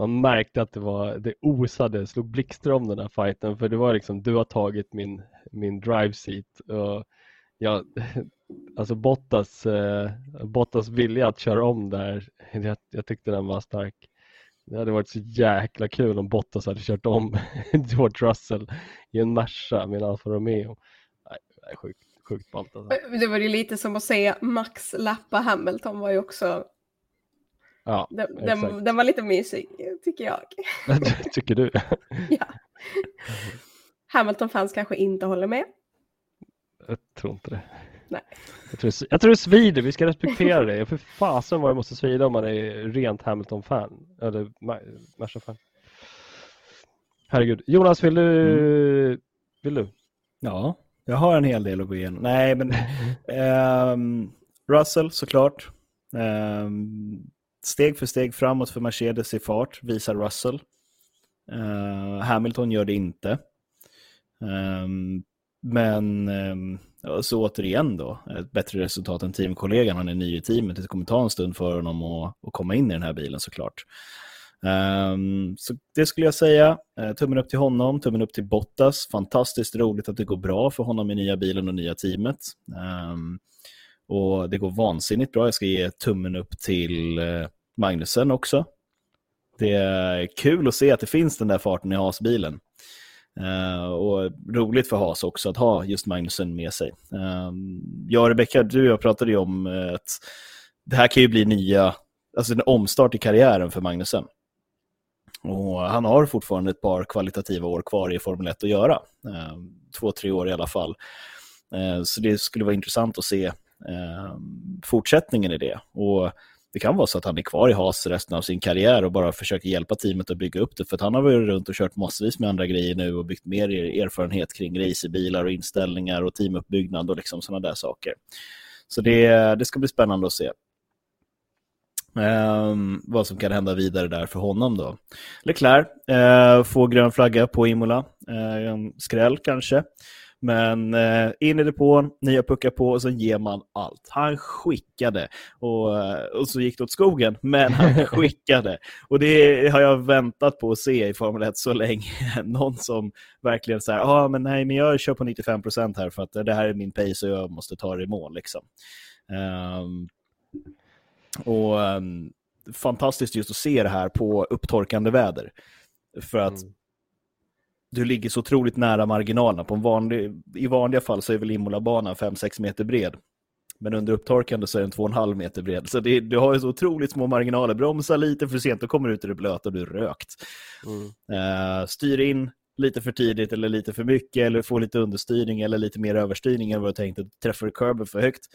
man märkte att det var, det osade, slog blixtar om den här fighten för det var liksom du har tagit min, min drive seat och jag, <laughs> alltså Bottas, eh, Bottas vilja att köra om där, <laughs> jag, jag tyckte den var stark. Det hade varit så jäkla kul om Bottas hade kört om <laughs> George Russell i en Merca med en Alfa Romeo. Nej, det är sjukt, sjukt ballt alltså. Det var ju lite som att se Max lappa Hamilton var ju också, Ja, den, exakt. den, den var lite mysig tycker jag. Tycker du? <laughs> ja. Hamilton-fans kanske inte håller med. Jag tror inte det. Nej. Jag tror, jag tror det svider, vi ska respektera det. För fasen vad det måste svida om man är rent Hamilton-fan. Eller Merca-fan. Herregud. Jonas, vill du? Vill du? Ja, jag har en hel del att gå igenom. Nej, men <laughs> ehm, Russell såklart. Ehm, steg för steg framåt för Mercedes i fart visar Russell. Eh, Hamilton gör det inte. Ehm, men um, så återigen då, ett bättre resultat än teamkollegan. Han är ny i teamet. Det kommer ta en stund för honom att, att komma in i den här bilen såklart. Um, så det skulle jag säga. Uh, tummen upp till honom, tummen upp till Bottas. Fantastiskt roligt att det går bra för honom i nya bilen och nya teamet. Um, och det går vansinnigt bra. Jag ska ge tummen upp till uh, Magnussen också. Det är kul att se att det finns den där farten i Haas-bilen. Uh, ehm, och roligt för Haas också att ha just Magnussen med sig. Uh, jag och Rebecka, du och jag pratade ju om uh, att det här kan ju bli nya, alltså en omstart i karriären för Magnussen. Och han har fortfarande ett par kvalitativa år kvar i Formel 1 att göra. Eh, två, tre år i alla fall. Eh, så det skulle vara intressant att se eh, fortsättningen i det. Och det kan vara så att han är kvar i Haas resten av sin karriär och bara försöker hjälpa teamet att bygga upp det. För att han har varit runt och kört massvis med andra grejer nu och byggt mer erfarenhet kring racerbilar och inställningar och teamuppbyggnad och liksom sådana där saker. Så det, det ska bli spännande att se. Um, vad som kan hända vidare där för honom då. Leclerc uh, får grön flagga på Imola. Uh, skräll kanske. Men uh, in i depån, nya puckar på och så ger man allt. Han skickade och, och så gick det åt skogen, men han <laughs> skickade. Och det har jag väntat på att se i Formel 1 så länge. <laughs> Någon som verkligen säger, ah, men nej men jag kör på 95% här för att det här är min pace och jag måste ta det i mål liksom. Um, och um, fantastiskt just att se det här på upptorkande väder. För att mm. du ligger så otroligt nära marginalerna. På en vanlig, I vanliga fall så är väl Imola-banan 5-6 meter bred. Men under upptorkande så är den 2,5 meter bred. Så det, du har ju så otroligt små marginaler. Bromsa lite för sent, då kommer du ut i det blöta och du är rökt. Mm. Uh, styr in lite för tidigt eller lite för mycket eller få lite understyrning eller lite mer överstyrning än vad du tänkte. Träffar du för högt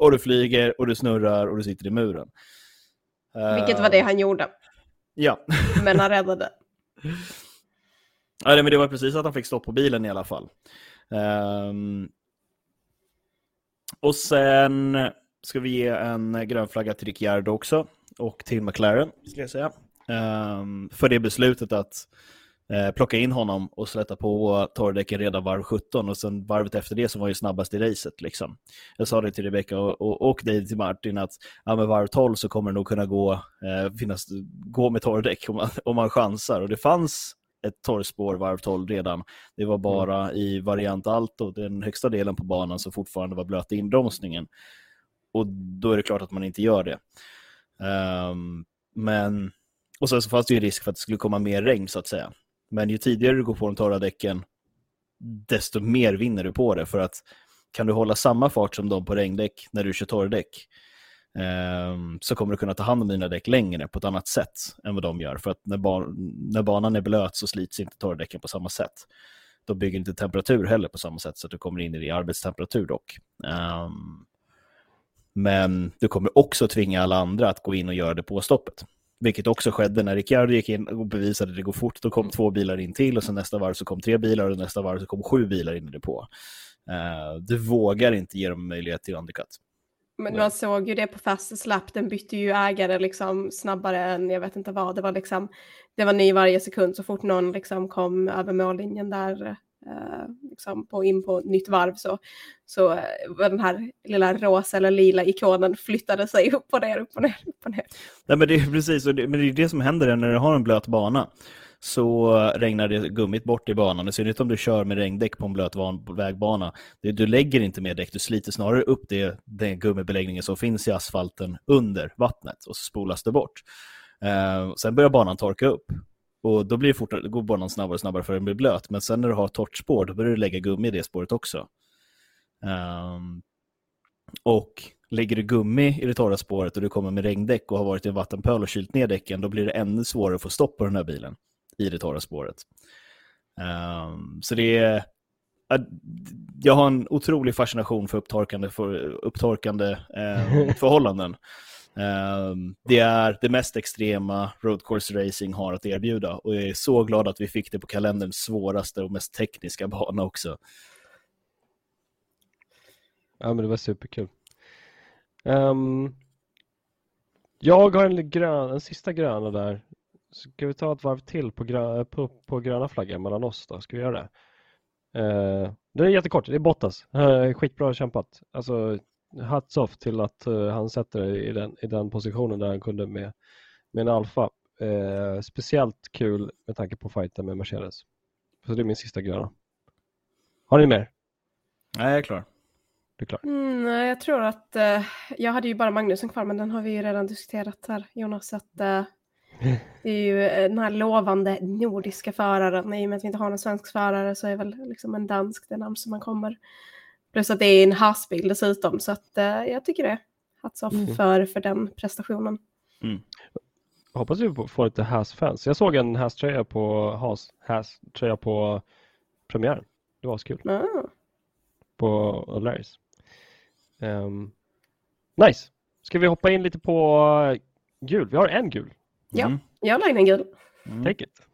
och du flyger och du snurrar och du sitter i muren. Vilket var det han gjorde. Ja. <laughs> Men han räddade. Ja, men det var precis att han fick stopp på bilen i alla fall. Um, och sen ska vi ge en grön flagga till Ricciardo också och till McLaren, ska jag säga. Um, för det beslutet att eh, plocka in honom och släta på torrdäcken redan varv 17 och sen varvet efter det som var ju snabbast i racet. Liksom. Jag sa det till Rebecca och, och, och dig till Martin att ja, med varv 12 så kommer det nog kunna gå, eh, finnas, gå med torrdäck om man, om man chansar. Och det fanns ett torrspår varv 12 redan. Det var bara mm. i variant alto, den högsta delen på banan, som fortfarande var blöt inbromsningen. Och då är det klart att man inte gör det. Um, men, och sen så fanns det ju risk för att det skulle komma mer regn så att säga. Men ju tidigare du går på de torra däcken, desto mer vinner du på det. För att kan du hålla samma fart som de på regndäck när du kör torrdäck, eh, så kommer du kunna ta hand om dina däck längre på ett annat sätt än vad de gör. För att när, ban när banan är blöt så slits inte torrdäcken på samma sätt. De bygger inte temperatur heller på samma sätt så att du kommer in i arbetstemperatur dock. Eh, men du kommer också tvinga alla andra att gå in och göra det på stoppet. Vilket också skedde när Ricciardo gick in och bevisade att det går fort. Då kom mm. två bilar in till och sen nästa varv så kom tre bilar och nästa varv så kom sju bilar in i depå. Uh, du vågar inte ge dem möjlighet till undercut. Men man såg ju det på Fastest Lap, den bytte ju ägare liksom snabbare än jag vet inte vad. Det var liksom, det var ny varje sekund så fort någon liksom kom över mållinjen där Eh, liksom på, in på nytt varv så, så eh, var den här lilla rosa eller lila ikonen flyttade sig upp och ner, upp och ner, upp och ner. Nej, men det är precis, det, men det är det som händer när du har en blöt bana så regnar det gummit bort i banan. I synnerhet om du kör med regndäck på en blöt vägbana. Du lägger inte mer däck, du sliter snarare upp det, den gummibeläggningen som finns i asfalten under vattnet och så spolas det bort. Eh, sen börjar banan torka upp och då blir fortare, går banan snabbare och snabbare för den blir blöt. Men sen när du har torrt spår, då börjar du lägga gummi i det spåret också. Um, och lägger du gummi i det torra spåret och du kommer med regndäck och har varit i en vattenpöl och kylt ner däcken, då blir det ännu svårare att få stopp på den här bilen i det torra spåret. Um, så det är... Jag har en otrolig fascination för upptorkande, för upptorkande eh, <laughs> förhållanden. Ehm, det är det mest extrema road course racing har att erbjuda och jag är så glad att vi fick det på kalenderns svåraste och mest tekniska <laughs> bana också. Ja, men det var superkul. Um, jag har en, grön, en sista gröna där. Ska vi ta ett varv till på, grö, på, på gröna flaggan mellan oss då? Ska vi göra det? Ehm, uh, det är jättekort, det är Bottas. Uh, skitbra kämpat. Alltså, hats off till att uh, han sätter det i den, i den positionen där han kunde med, med en Alfa. Uh, speciellt kul med tanke på fighten med Mercedes. Så det är min sista gröna. Har ni mer? Nej, jag är klar. Du är klar? Mm, jag tror att uh, jag hade ju bara Magnusen kvar, men den har vi ju redan diskuterat här, Jonas. Att, <laughs> det är ju den här lovande nordiska föraren. I och med att vi inte har någon svensk förare så är väl liksom en dansk det namn som man kommer Plus att det är en hasbil dessutom, så att, uh, jag tycker det. Hats off mm. för, för den prestationen. Mm. Hoppas vi får lite Haas-fans. Jag såg en Haas-tröja på, Haas, Haas-tröja på premiären. Det var kul. Mm. På O'Larrys. Um, nice. Ska vi hoppa in lite på gul? Vi har en gul. Ja, mm. jag la in en gul. Mm. Take it.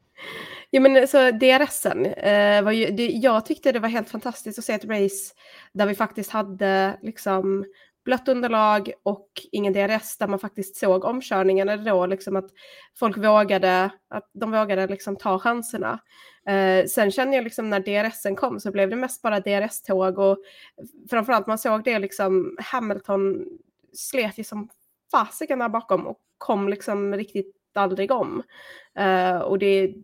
Ja, men alltså, så DRSen eh, var ju, det, jag tyckte det var helt fantastiskt att se ett race där vi faktiskt hade liksom blött underlag och ingen DRS där man faktiskt såg omkörningarna då liksom att folk vågade, att de vågade liksom ta chanserna. Eh, sen känner jag liksom när DRSen kom så blev det mest bara DRS-tåg och framförallt man såg det liksom Hamilton slet ju som fasiken där bakom och kom liksom riktigt aldrig om. Eh, och det,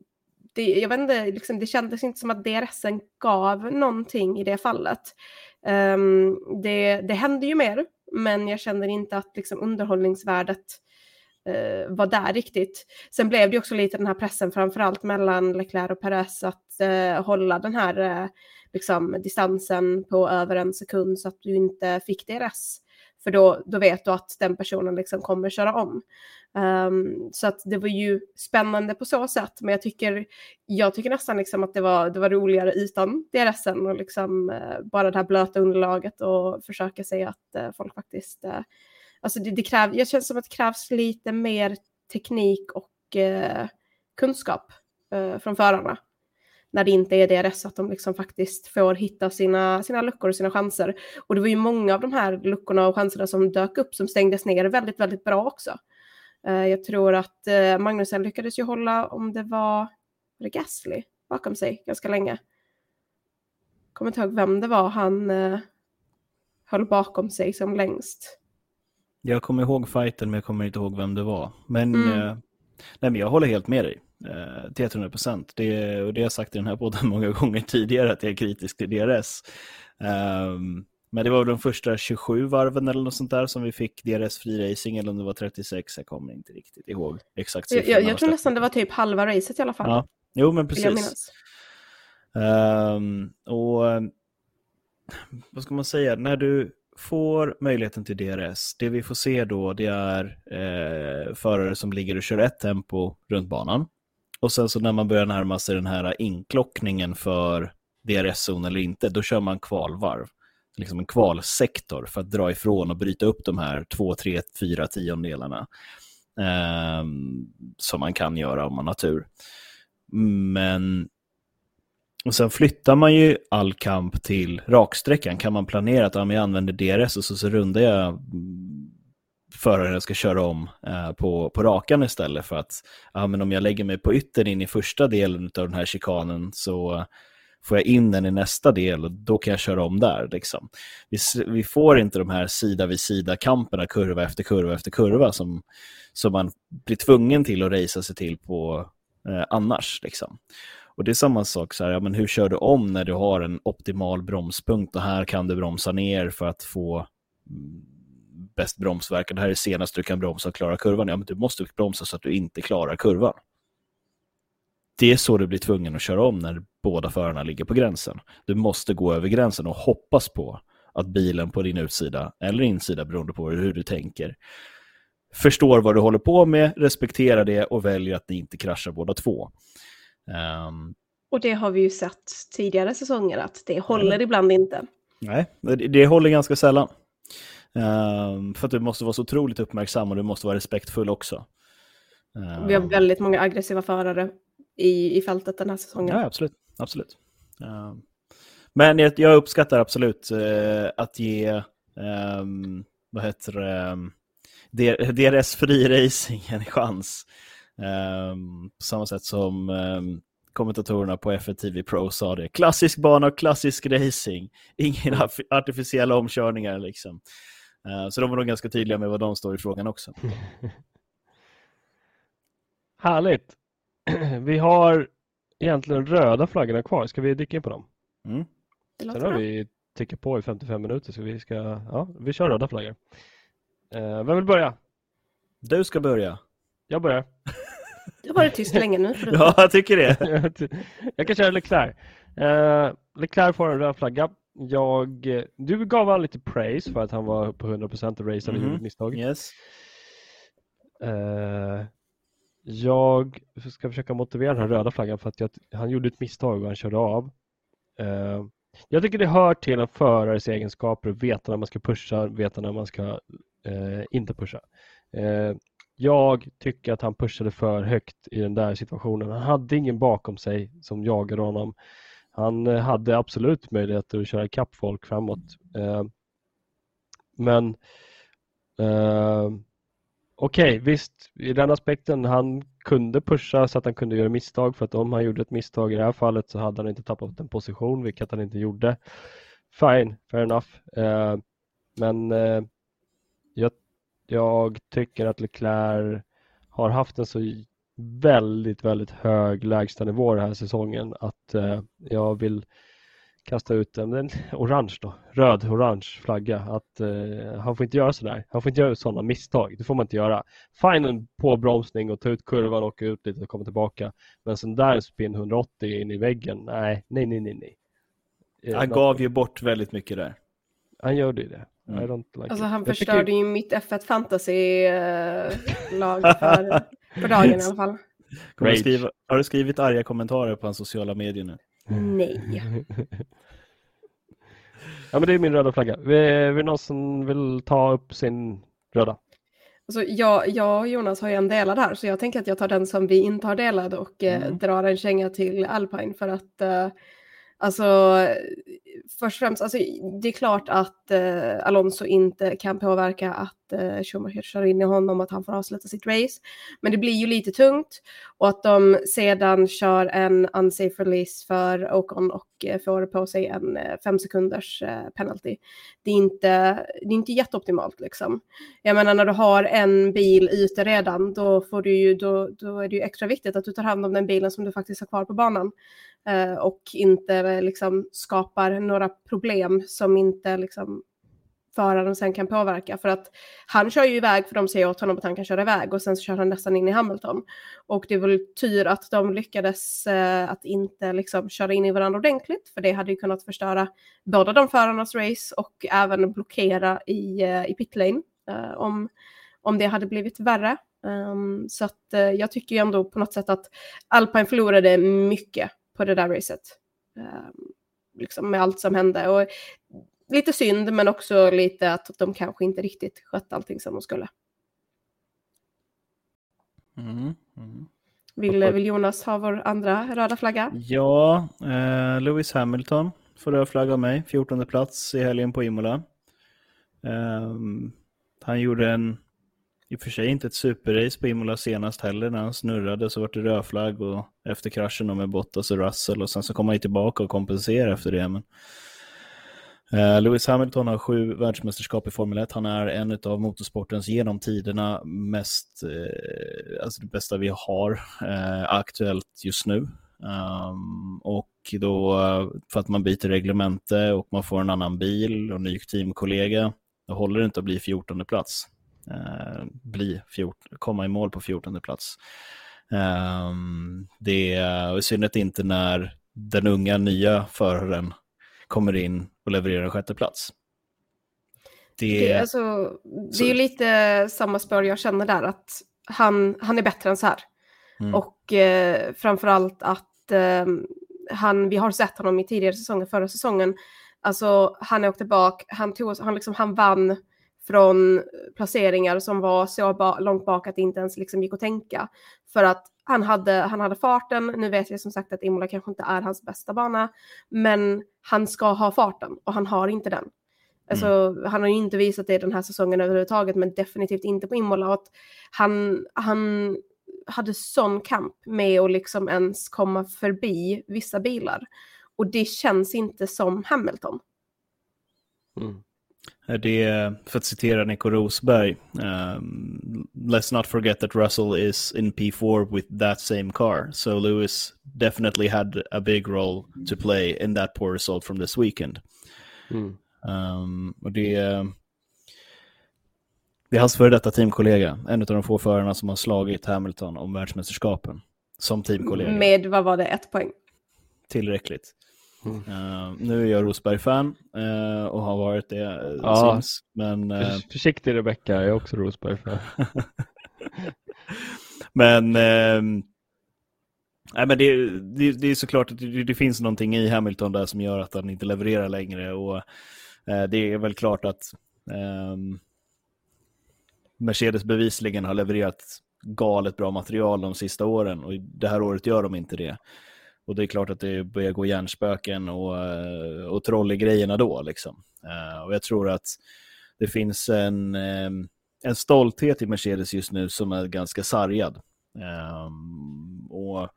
det, jag vet inte, liksom, det kändes inte som att DRSen gav någonting i det fallet. Um, det, det hände ju mer, men jag känner inte att liksom, underhållningsvärdet uh, var där riktigt. Sen blev det också lite den här pressen, framförallt mellan Leclerc och Perez, att uh, hålla den här eh, liksom, distansen på över en sekund så att du inte fick DRS. För då, då vet du att den personen liksom kommer köra om. Um, så att det var ju spännande på så sätt, men jag tycker, jag tycker nästan liksom att det var, det var roligare utan DRSen och liksom uh, bara det här blöta underlaget och försöka se att uh, folk faktiskt, uh, alltså det, det kräv, jag känner som att det krävs lite mer teknik och kunskap från förarna när det inte är DRS, att de liksom faktiskt får hitta sina, sina luckor och sina chanser. Och det var ju många av de här luckorna och chanserna som dök upp som stängdes ner väldigt, väldigt bra också. Uh, jag tror att uh, Magnusen lyckades ju hålla, om det var, var det Gasly, bakom sig ganska länge. Kommer inte ihåg vem det var han uh, höll bakom sig som längst. Jag kommer ihåg fighten men jag kommer inte ihåg vem det var. Men, mm. nej, men jag håller helt med dig eh, till 100 procent. Det, och det har jag sagt i den här podden <laughs> många gånger tidigare att jag är kritisk till DRS. Um, ehm, men det var de första 27 varven eller något sånt där som vi fick DRS-fri racing, eller om det var 36, jag kommer inte riktigt ihåg exakt Jag, jag, jag tror nästan det var typ halva racet i alla fall. Ja. Jo, men precis. Um, och vad ska man säga, när du får möjligheten till DRS, det vi får se då det är eh, förare som ligger och kör ett tempo runt banan. Och sen så när man börjar närma sig den här inklockningen för DRS-zon eller inte, då kör man kvalvarv. Liksom en kvalsektor för att dra ifrån och bryta upp de här två, tre, fyra tiondelarna. Eh, som man kan göra om man har tur. Men och sen flyttar man ju all kamp till raksträckan. Kan man planera att ja, jag använder DRS och så, så rundar jag föraren ska köra om eh, på, på rakan istället för att ja, men om jag lägger mig på yttern in i första delen av den här chikanen så får jag in den i nästa del och då kan jag köra om där. Liksom. Vi, vi får inte de här sida vid sida kamperna, kurva efter kurva efter kurva som, som man blir tvungen till att racea sig till på eh, annars. Liksom. Och det är samma sak, så här, ja, men hur kör du om när du har en optimal bromspunkt och här kan du bromsa ner för att få mm, bäst bromsverkan. Det här är senast du kan bromsa och klara kurvan. Ja, men du måste bromsa så att du inte klarar kurvan. Det är så du blir tvungen att köra om när båda förarna ligger på gränsen. Du måste gå över gränsen och hoppas på att bilen på din utsida eller insida, beroende på hur du tänker, förstår vad du håller på med, respekterar det och väljer att ni inte kraschar båda två. Um, och det har vi ju sett tidigare säsonger att det håller ja. ibland inte. Nej, det, det håller ganska sällan. Um, för att du måste vara så otroligt uppmärksam och du måste vara respektfull också. Um, Vi har väldigt många aggressiva förare i, i fältet den här säsongen. Ja, absolut. absolut. Um, men jag, jag, uppskattar absolut uh, att ge, vad heter det, DRS-fri racing en chans. på samma sätt som kommentatorerna på F1 TV Pro sa det. Klassisk bana och klassisk racing. Ingen artificiella omkörningar liksom. Eh, så de var nog ganska tydliga med vad de står i frågan också. <laughs> Härligt. <clears throat> Vi har egentligen röda flaggorna kvar. Ska vi dyka in på dem? Mm. Sen har vi tickat på i 55 minuter så vi ska, ja, vi kör röda flaggor. Uh, vem vill börja? Du ska börja. Jag börjar. Du har varit tyst länge nu. <laughs> ja, jag tycker det. <laughs> jag kan köra Leclerc. Uh, Leclerc får en röd flagga jag, du gav honom lite praise för att han var på 100% och raceade mm. gjorde misstag. Yes. Uh, jag ska försöka motivera den här röda flaggan för att jag, han gjorde ett misstag och han körde av. Uh, jag tycker det hör till en förares egenskaper att veta när man ska pusha, veta när man ska uh, inte pusha. jag tycker att han pushade för högt i den där situationen. Han hade ingen bakom sig som jagade honom. Han eh, hade absolut möjligheter att köra ikapp folk framåt. Eh, men eh, okej, okay, visst, i den aspekten, han kunde pusha så att han kunde göra misstag för att om han gjorde ett misstag i det här fallet så hade han inte tappat en position, vilket han inte gjorde. Fine, fair enough. Men jag, jag tycker att Leclerc har haft en så väldigt, väldigt hög lägstanivå den här säsongen att uh, jag vill kasta ut en, en orange då, röd-orange flagga att uh, han får inte göra sådär. Han får inte göra sådana misstag. Det får man inte göra. Fine en påbromsning och ta ut kurvan, åka ut lite och komma tillbaka. Men sen där spin 180 in i väggen, nej, nej, nej, nej. nej. Eh, han gav ju bort väldigt mycket där. Han gjorde ju det. Mm. Like alltså han förstörde tycker... ju mitt F1 fantasy-lag <laughs> för, för dagen i alla fall. Du skriva, har du skrivit arga kommentarer på hans sociala medier nu? Nej. <laughs> ja, men det är min röda flagga. Är det någon som vill ta upp sin röda? Alltså, jag, jag och Jonas har ju en delad här, så jag tänker att jag tar den som vi inte har delad och eh, mm. drar en känga till Alpine för att eh, Alltså, först och främst, alltså, det är klart att eh, Alonso inte kan påverka att eh, Schumacher kör in i honom och att han får avsluta sitt race. Men det blir ju lite tungt och att de sedan kör en unsafe release för Ocon och eh, får på sig en eh, fem sekunders eh, penalty. Det är, inte, det är inte jätteoptimalt liksom. Jag menar när du har en bil ute redan, då, får du ju, då, då är det ju extra viktigt att du tar hand om den bilen som du faktiskt har kvar på banan. Eh, och inte liksom skapar några problem som inte liksom föraren sen kan påverka. För att han kör ju iväg för de säger åt honom att han kan köra iväg och sen så kör han nästan in i Hamilton. Och det är väl tur att de lyckades eh, att inte liksom köra in i varandra ordentligt för det hade ju kunnat förstöra båda de förarnas race och även blockera i, eh, i pitlane eh, om, om det hade blivit värre. Um, så att eh, jag tycker ju ändå på något sätt att Alpine förlorade mycket på det där racet. Um, liksom med allt som hände. Och lite synd, men också lite att de kanske inte riktigt skötte allting som de skulle. Mm, mm. Vill, vill Jonas ha vår andra röda flagga? Ja, eh, Lewis Hamilton får röd flagga av mig. 14 plats i helgen på Imola. Eh, han gjorde en, i och för sig inte ett superrace på Imola senast heller. När han snurrade så var det rödflagg och efter kraschen med Bottas och Russell och sen så kom han tillbaka och kompenserade efter det. Men Eh, Lewis Hamilton har sju världsmästerskap i Formel 1. Han är en av motorsportens genom tiderna mest, eh, alltså det bästa vi har eh, aktuellt just nu. Um, och då eh, för att man byter reglemente och man får en annan bil och ny teamkollega, då håller det inte att bli 14 plats. Uh, bli 14, komma i mål på 14 plats. Um, det är i synnerhet inte när den unga nya föraren kommer in och levererar en sjätte plats. Det... Det, alltså, det är ju lite samma spår jag känner där, att han, han är bättre än så här. Mm. Och eh, framförallt att eh, han, vi har sett honom i tidigare säsonger, förra säsongen, alltså han åkte bak, han, tog, han, liksom, han vann från placeringar som var så ba långt bak att det inte ens liksom gick att tänka. För att han hade, han hade farten, nu vet jag som sagt att Imola kanske inte är hans bästa bana, men han ska ha farten och han har inte den. Alltså, mm. Han har ju inte visat det den här säsongen överhuvudtaget, men definitivt inte på Imola. Och han, han hade sån kamp med att liksom ens komma förbi vissa bilar. Och det känns inte som Hamilton. Mm. Det för att citera Nico Rosberg. Um, Let's not forget that Russell is in P4 with that same car. So Lewis definitely had a big role to play in that poor result from this weekend. Mm. Um, och det, det är hans före detta teamkollega, en av de få förarna som har slagit Hamilton om världsmästerskapen som teamkollega. Med, vad var det, ett poäng? Tillräckligt. Uh, nu är jag Rosberg-fan uh, och har varit det uh, ja, syns. Men, uh, försiktig Rebecka, jag är också Rosberg-fan. <laughs> men, uh, nej, men det, det, det, är såklart att det, det, finns någonting i Hamilton där som gör att han inte levererar längre. Och det är väl klart att ehm, Mercedes bevisligen har levererat galet bra material de sista åren och det här året gör de inte det. Och det är klart att det börjar gå hjärnspöken och, eh, och troll i grejerna då. Liksom. Eh, och jag tror att det finns en, eh, en stolthet i Mercedes just nu som är ganska sargad. Ehm, och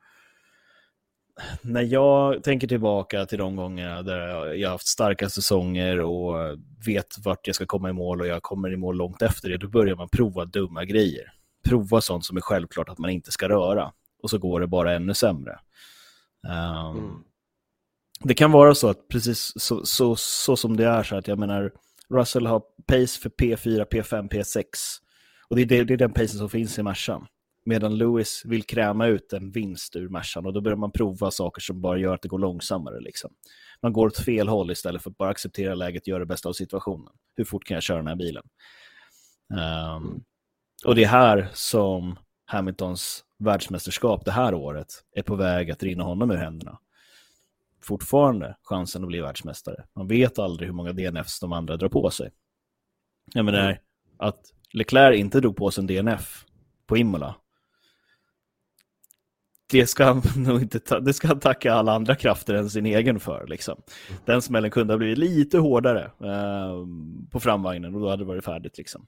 när jag tänker tillbaka till de gånger där jag har haft starka säsonger och vet vart jag ska komma i mål och jag kommer i mål långt efter det, då börjar man prova dumma grejer. Prova sånt som är självklart att man inte ska röra. Och så går det bara ännu sämre. Um, mm. Det kan vara så att precis så, så, så, som det är så att jag menar, Russell har pace för P4, P5, P6. Och det är, det, det är den pacen som finns i Mercan. Medan Lewis vill kräma ut en vinst ur Mercan och då börjar man prova saker som bara gör att det går långsammare. Liksom. Man går åt fel håll istället för att bara acceptera läget och göra det bästa av situationen. Hur fort kan jag köra den här bilen? Um, och det är här som Hamiltons världsmästerskap det här året är på väg att rinna honom ur händerna. Fortfarande chansen att bli världsmästare. Man vet aldrig hur många DNFs de andra drar på sig. Jag menar, mm. att Leclerc inte drog på sig en DNF på Imola det ska han <laughs> nog inte ta, det ska han tacka alla andra krafter än sin egen för. Liksom. Den smällen kunde ha blivit lite hårdare eh, på framvagnen och då hade det varit färdigt. Liksom.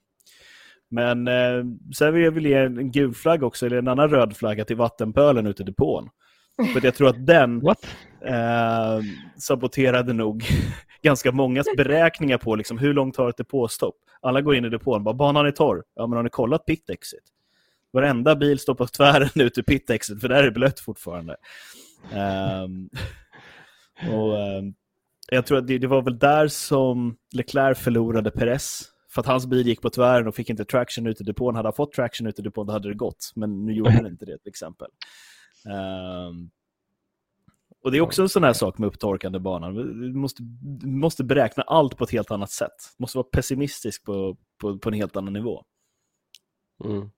Men eh, sen vill jag väl ge en gul flagg också, eller en annan röd flagga till vattenpölen ute i depån. För jag tror att den eh, saboterade nog <laughs> ganska mångas beräkningar på liksom, hur långt tar ett depåstopp. Alla går in i depån, bara banan är torr. Ja, men har ni kollat pit exit? Varenda bil står på tvären <laughs> ut ur pitexet för där är det blött fortfarande. Um, och um, Jag tror att det, det, var väl där som Leclerc förlorade Perez. För att hans bil gick på tvären och fick inte traction ut i depån. Hade han fått traction ut i depån då hade det gått. Men nu gjorde han inte det till exempel. Um, och det är också en sån här sak med upptorkande banan. Du måste, du måste beräkna allt på ett helt annat sätt. Du måste vara pessimistisk på, på, på en helt annan nivå. Mm.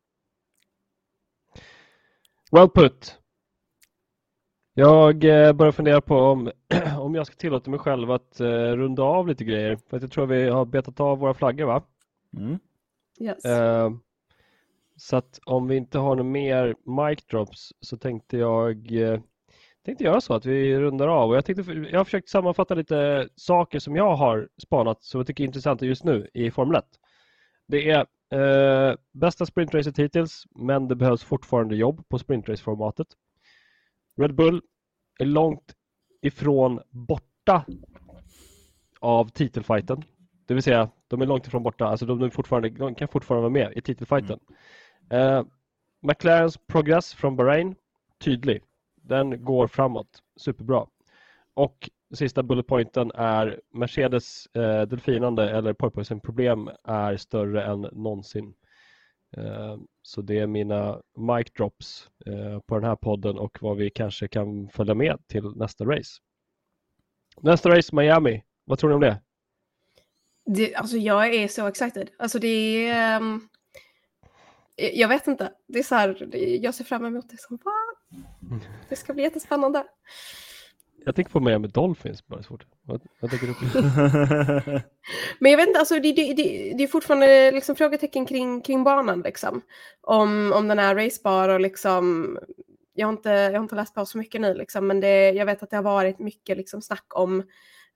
Well put. Jag eh, börjar fundera på om, <clears throat> om jag ska tillåta mig själv att uh, runda av lite grejer. För att jag tror vi har betat av våra flaggor va? Mm. Yes. Uh, så att om vi inte har några mer mic drops så tänkte jag uh, tänkte göra så att vi rundar av. Och jag, tänkte, jag har försökt sammanfatta lite saker som jag har spanat som jag tycker är intressanta just nu i Formel 1. Det är Eh, bästa sprintracet hittills, men det behövs fortfarande jobb på sprintrace-formatet. Red Bull är långt ifrån borta av titelfighten. Det vill säga, de är långt ifrån borta, alltså de, är fortfarande, de kan fortfarande vara med i titelfighten. Mm. Eh, McLarens progress från Bahrain, tydlig. Den går framåt, superbra. Och sista bulletpointen är Mercedes eh, delfinande eller porpoising problem är större än någonsin. Eh, så det är mina mic drops eh, på den här podden och vad vi kanske kan följa med till nästa race. Nästa race Miami, vad tror ni om det? det alltså jag är så excited. Alltså det är... Um, jag vet inte. Det är så här, jag ser fram emot det som fan. <laughs> Det ska bli jättespännande. Jag tänker på Miami Dolphins bara svårt. Vad, vad tänker du på? <laughs> Men jag vet inte, alltså det, det, det, det är fortfarande liksom frågetecken kring, kring banan liksom. Om, om den är racebar och liksom jag har, inte, jag har inte läst på så mycket nu liksom, men det, jag vet att det har varit mycket liksom snack om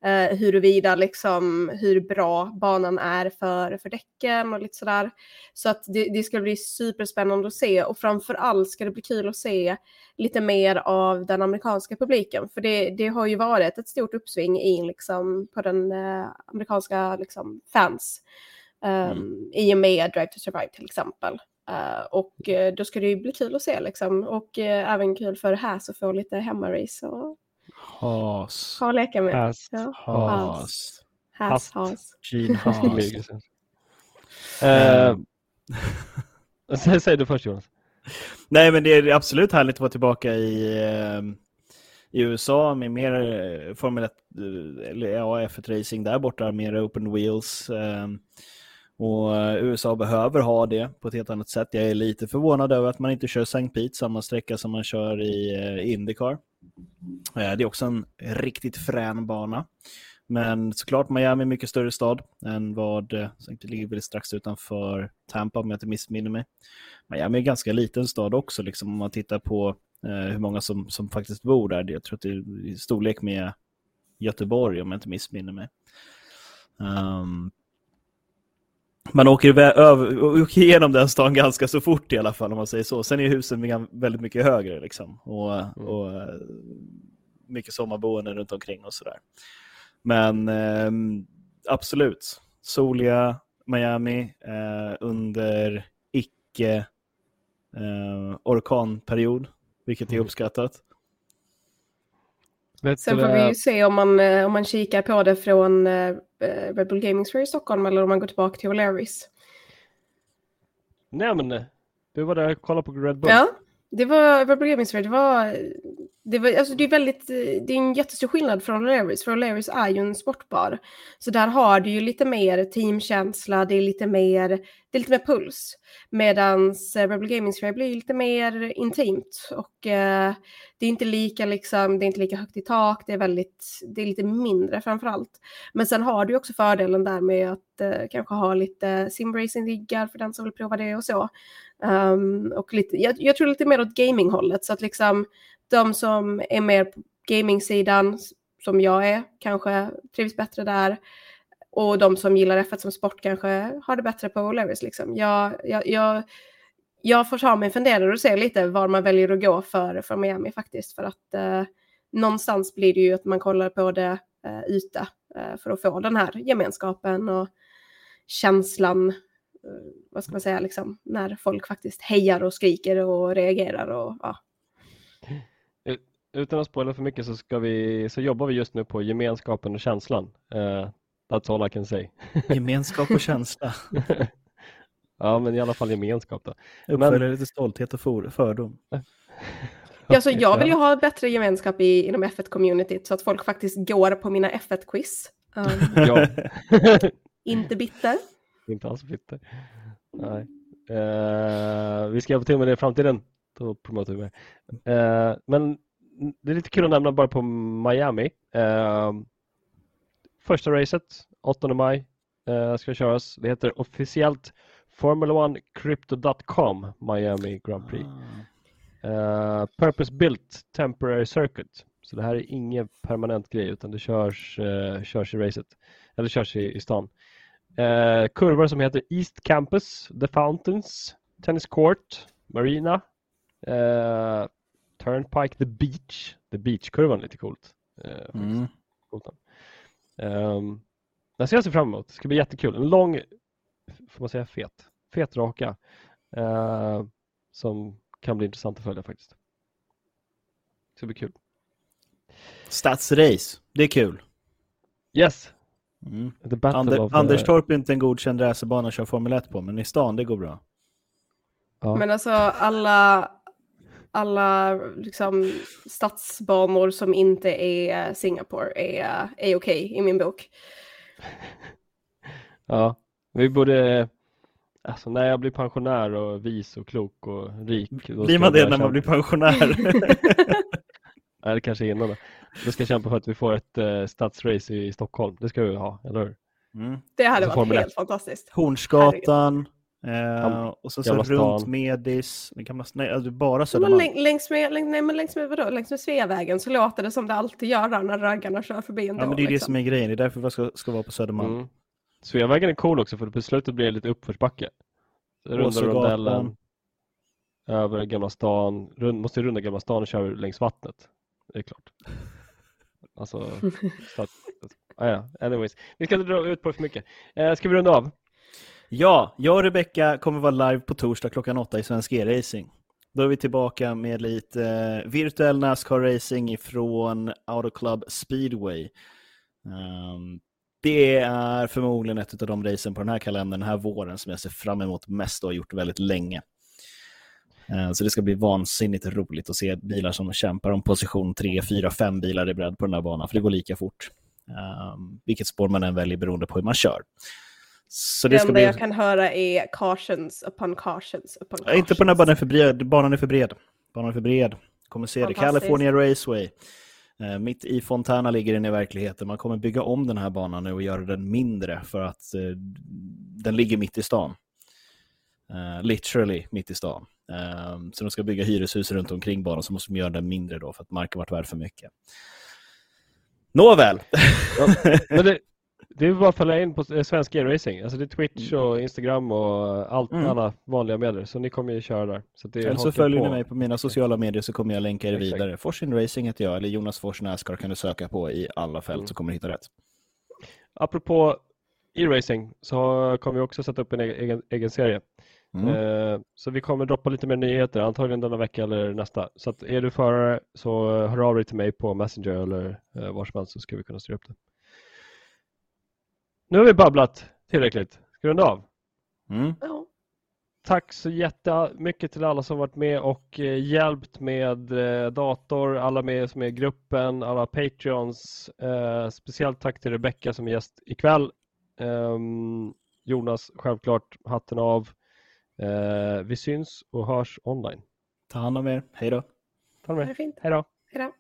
eh, huruvida liksom, hur bra banan är för, för däcken och lite sådär. Så att det, det ska bli superspännande att se och framför allt ska det bli kul att se lite mer av den amerikanska publiken. För det, det har ju varit ett stort uppsving i, liksom, på den eh, amerikanska liksom, fans. Um, mm. I och med Drive to Survive till exempel. Uh, och uh, då ska det ju bli kul att se liksom. Och uh, även kul för Haas att få lite hemmarace och Has. Ha att leka med. Has. Ja. Has. Has. Has. Gene Haas. uh, <laughs> säg du först Jonas. Nej men det är absolut härligt att vara tillbaka i, uh, i USA med mer uh, Formel 1, eller ja, F1 racing där borta, mer open wheels. Uh, och USA behöver ha det på ett helt annat sätt. Jag är lite förvånad över att man inte kör St. Pete samma sträcka som man kör i Indycar. Eh, det är också en riktigt frän bana. Men såklart Miami är mycket större stad än vad, eh, det ligger väl strax utanför Tampa om jag inte missminner mig. Miami är en ganska liten stad också, liksom, om man tittar på eh, hur många som, som faktiskt bor där. Jag tror att det är i storlek med Göteborg om jag inte missminner mig. Um, man åker, över, åker igenom den stan ganska så fort i alla fall om man säger så. Sen är husen väldigt mycket högre liksom. Och, mm. och mycket sommarboende runt omkring och sådär. Men eh, absolut, soliga Miami eh, under icke eh, orkanperiod, vilket är mm. uppskattat. Vet Sen får vi ju se om man, eh, om man kikar på det från uh, Red Bull Gaming Sphere i Stockholm eller om man går tillbaka till O'Larrys. Nej men, du var där och kollade på Red Bull. Ja, det var Red Det var det, var, alltså det, är väldigt, det är en jättestor skillnad från O'Learys, för O'Learys är ju en sportbar. Så där har du ju lite mer teamkänsla, det är lite mer, det är lite mer puls. Medan eh, Rebel Gaming Sphere blir lite mer intimt och eh, det är inte lika liksom, det är inte lika högt i tak, det är väldigt, det är lite mindre framför allt. Men sen har du också fördelen där med att eh, kanske ha lite simracing-riggar för den som vill prova det och så. Um, och lite, jag, jag tror lite mer åt gaminghållet så att liksom de som är mer på gamingsidan, som jag är, kanske trivs bättre där. Och de som gillar F1 som sport kanske har det bättre på O'Learys. Liksom. Jag, jag, jag, jag får ta mig en funderare och se lite var man väljer att gå för, för Miami faktiskt. För att eh, någonstans blir det ju att man kollar på det eh, ute eh, för att få den här gemenskapen och känslan, vad ska man säga, liksom, när folk faktiskt hejar och skriker och reagerar. Och, ja utan att spoila för mycket så, ska vi, så jobbar vi just nu på gemenskapen och känslan. Uh, that's all I can say. <laughs> Gemenskap och känsla. <laughs> ja, men i alla fall gemenskap då. Uppfyller lite stolthet och för, fördom. <laughs> Ja, så jag vill ju ha bättre gemenskap i, inom F1-communityt så att folk faktiskt går på mina F1-quiz. Um, ja. inte bitter. Inte alls bitter. Nej. Uh, vi ska hjälpa till med det i framtiden. Då promotar vi mer. Uh, men det är lite kul att nämna bara på Miami. Eh, första racet, 8 maj, eh, ska köras. Det heter officiellt Formula 1 Crypto.com Miami Grand Prix. Ah. Purpose Built Temporary Circuit. Så det här är ingen permanent grej utan det körs, körs i racet. Eller körs i, i stan. Eh, kurvor som heter East Campus, The Fountains, Tennis Court, Marina, eh, Turnpike The Beach. The Beach-kurvan är lite coolt. Eh, mm. coolt um, den ser jag se fram emot. Det ska bli jättekul. En lång, får man säga fet, fet raka. Uh, som kan bli intressant att följa faktiskt. Det ska bli kul. Stadsrace, det är kul. Yes. Mm. Ander, Anderstorp är inte en godkänd racerbana att köra Formel 1 på, men i stan, det går bra. Ja. Men alltså alla, alla liksom, stadsbanor som inte är Singapore är, är okej okay i min bok. <laughs> Ja, vi borde... Alltså när jag blir pensionär och vis och klok och rik. Blir man det när man blir pensionär? <laughs> <laughs> Nej, det kanske är innan då. Då ska kämpa för att vi får ett uh, stadsrace i Stockholm. Det ska vi ha, eller hur? Mm. Det hade varit helt fantastiskt. Hornsgatan, Eh, och så, så runt Medis, gamla, nej, alltså bara Södermalm. Läng, längs med, läng, nej, men längs med, vadå? längs med Sveavägen så låter det som det alltid gör när raggarna kör förbi en Ja, men det är liksom. det som är grejen, det är därför vi ska, ska vara på Södermalm. Mm. Sveavägen är cool också för på slutet blir det lite uppförsbacke. Runda rondellen, över Gamla stan, rund, måste runda Gamla stan och köra längs vattnet. Det är klart. Alltså, <laughs> så att, ah, ja, anyways. Vi ska inte dra ut på det för mycket. Eh, ska vi runda av? Ja, jag och Rebecka kommer vara live på torsdag klockan åtta i Svensk E-racing. Då är vi tillbaka med lite eh, virtuell Nascar-racing ifrån Auto Club Speedway. Um, det är förmodligen ett av de racen på den här kalendern den här våren som jag ser fram emot mest och har gjort väldigt länge. Uh, så det ska bli vansinnigt roligt att se bilar som kämpar om position 3, 4, 5 bilar i bredd på den här banan, för det går lika fort. Um, vilket spår man än väljer beroende på hur man kör. Så det, det enda bli... jag kan höra är cautions upon cautions upon cautions. Inte på den här banan, för bred. banan är för bred. Banan är för bred. Kommer se det. California Raceway. Eh, mitt i Fontana ligger den i verkligheten. Man kommer bygga om den här banan nu och göra den mindre för att eh, den ligger mitt i stan. Literally mitt i stan. Uh, så de ska bygga hyreshus runt omkring banan så måste de göra den mindre då för att marken varit värd för mycket. Nåväl! Ja, men det, <laughs> det är bara att följa in på eh, Svensk E-racing. Alltså det är Twitch Mm. och Instagram och allt, Mm. alla vanliga medier. Så ni kommer ju köra där. Så det Eller så följer på. ni mig på mina sociala medier så kommer jag länka er Exakt. vidare. Forsin Racing heter jag, eller Jonas Fors Nascar kan du söka på i alla fält Mm. så kommer du hitta rätt. Apropå e-racing så kommer vi också sätta upp en egen, egen serie. Mm. Eh, Så vi kommer droppa lite mer nyheter, antagligen denna vecka eller nästa. Så att är du förare så hör av dig till mig på Messenger eller eh, var som helst så ska vi kunna styra upp det. Nu har vi babblat tillräckligt. Ska vi runda av? Mm. Ja. Tack så jättemycket till alla som varit med och eh, hjälpt med eh, dator, alla med som är i gruppen, alla Patreons. Eh, speciellt tack till Rebecca som är gäst ikväll. Ehm, Jonas, självklart, hatten av. Eh, vi syns och hörs online. Ta hand om er, hej då. Ta med. är fint. Hej då! Hej då.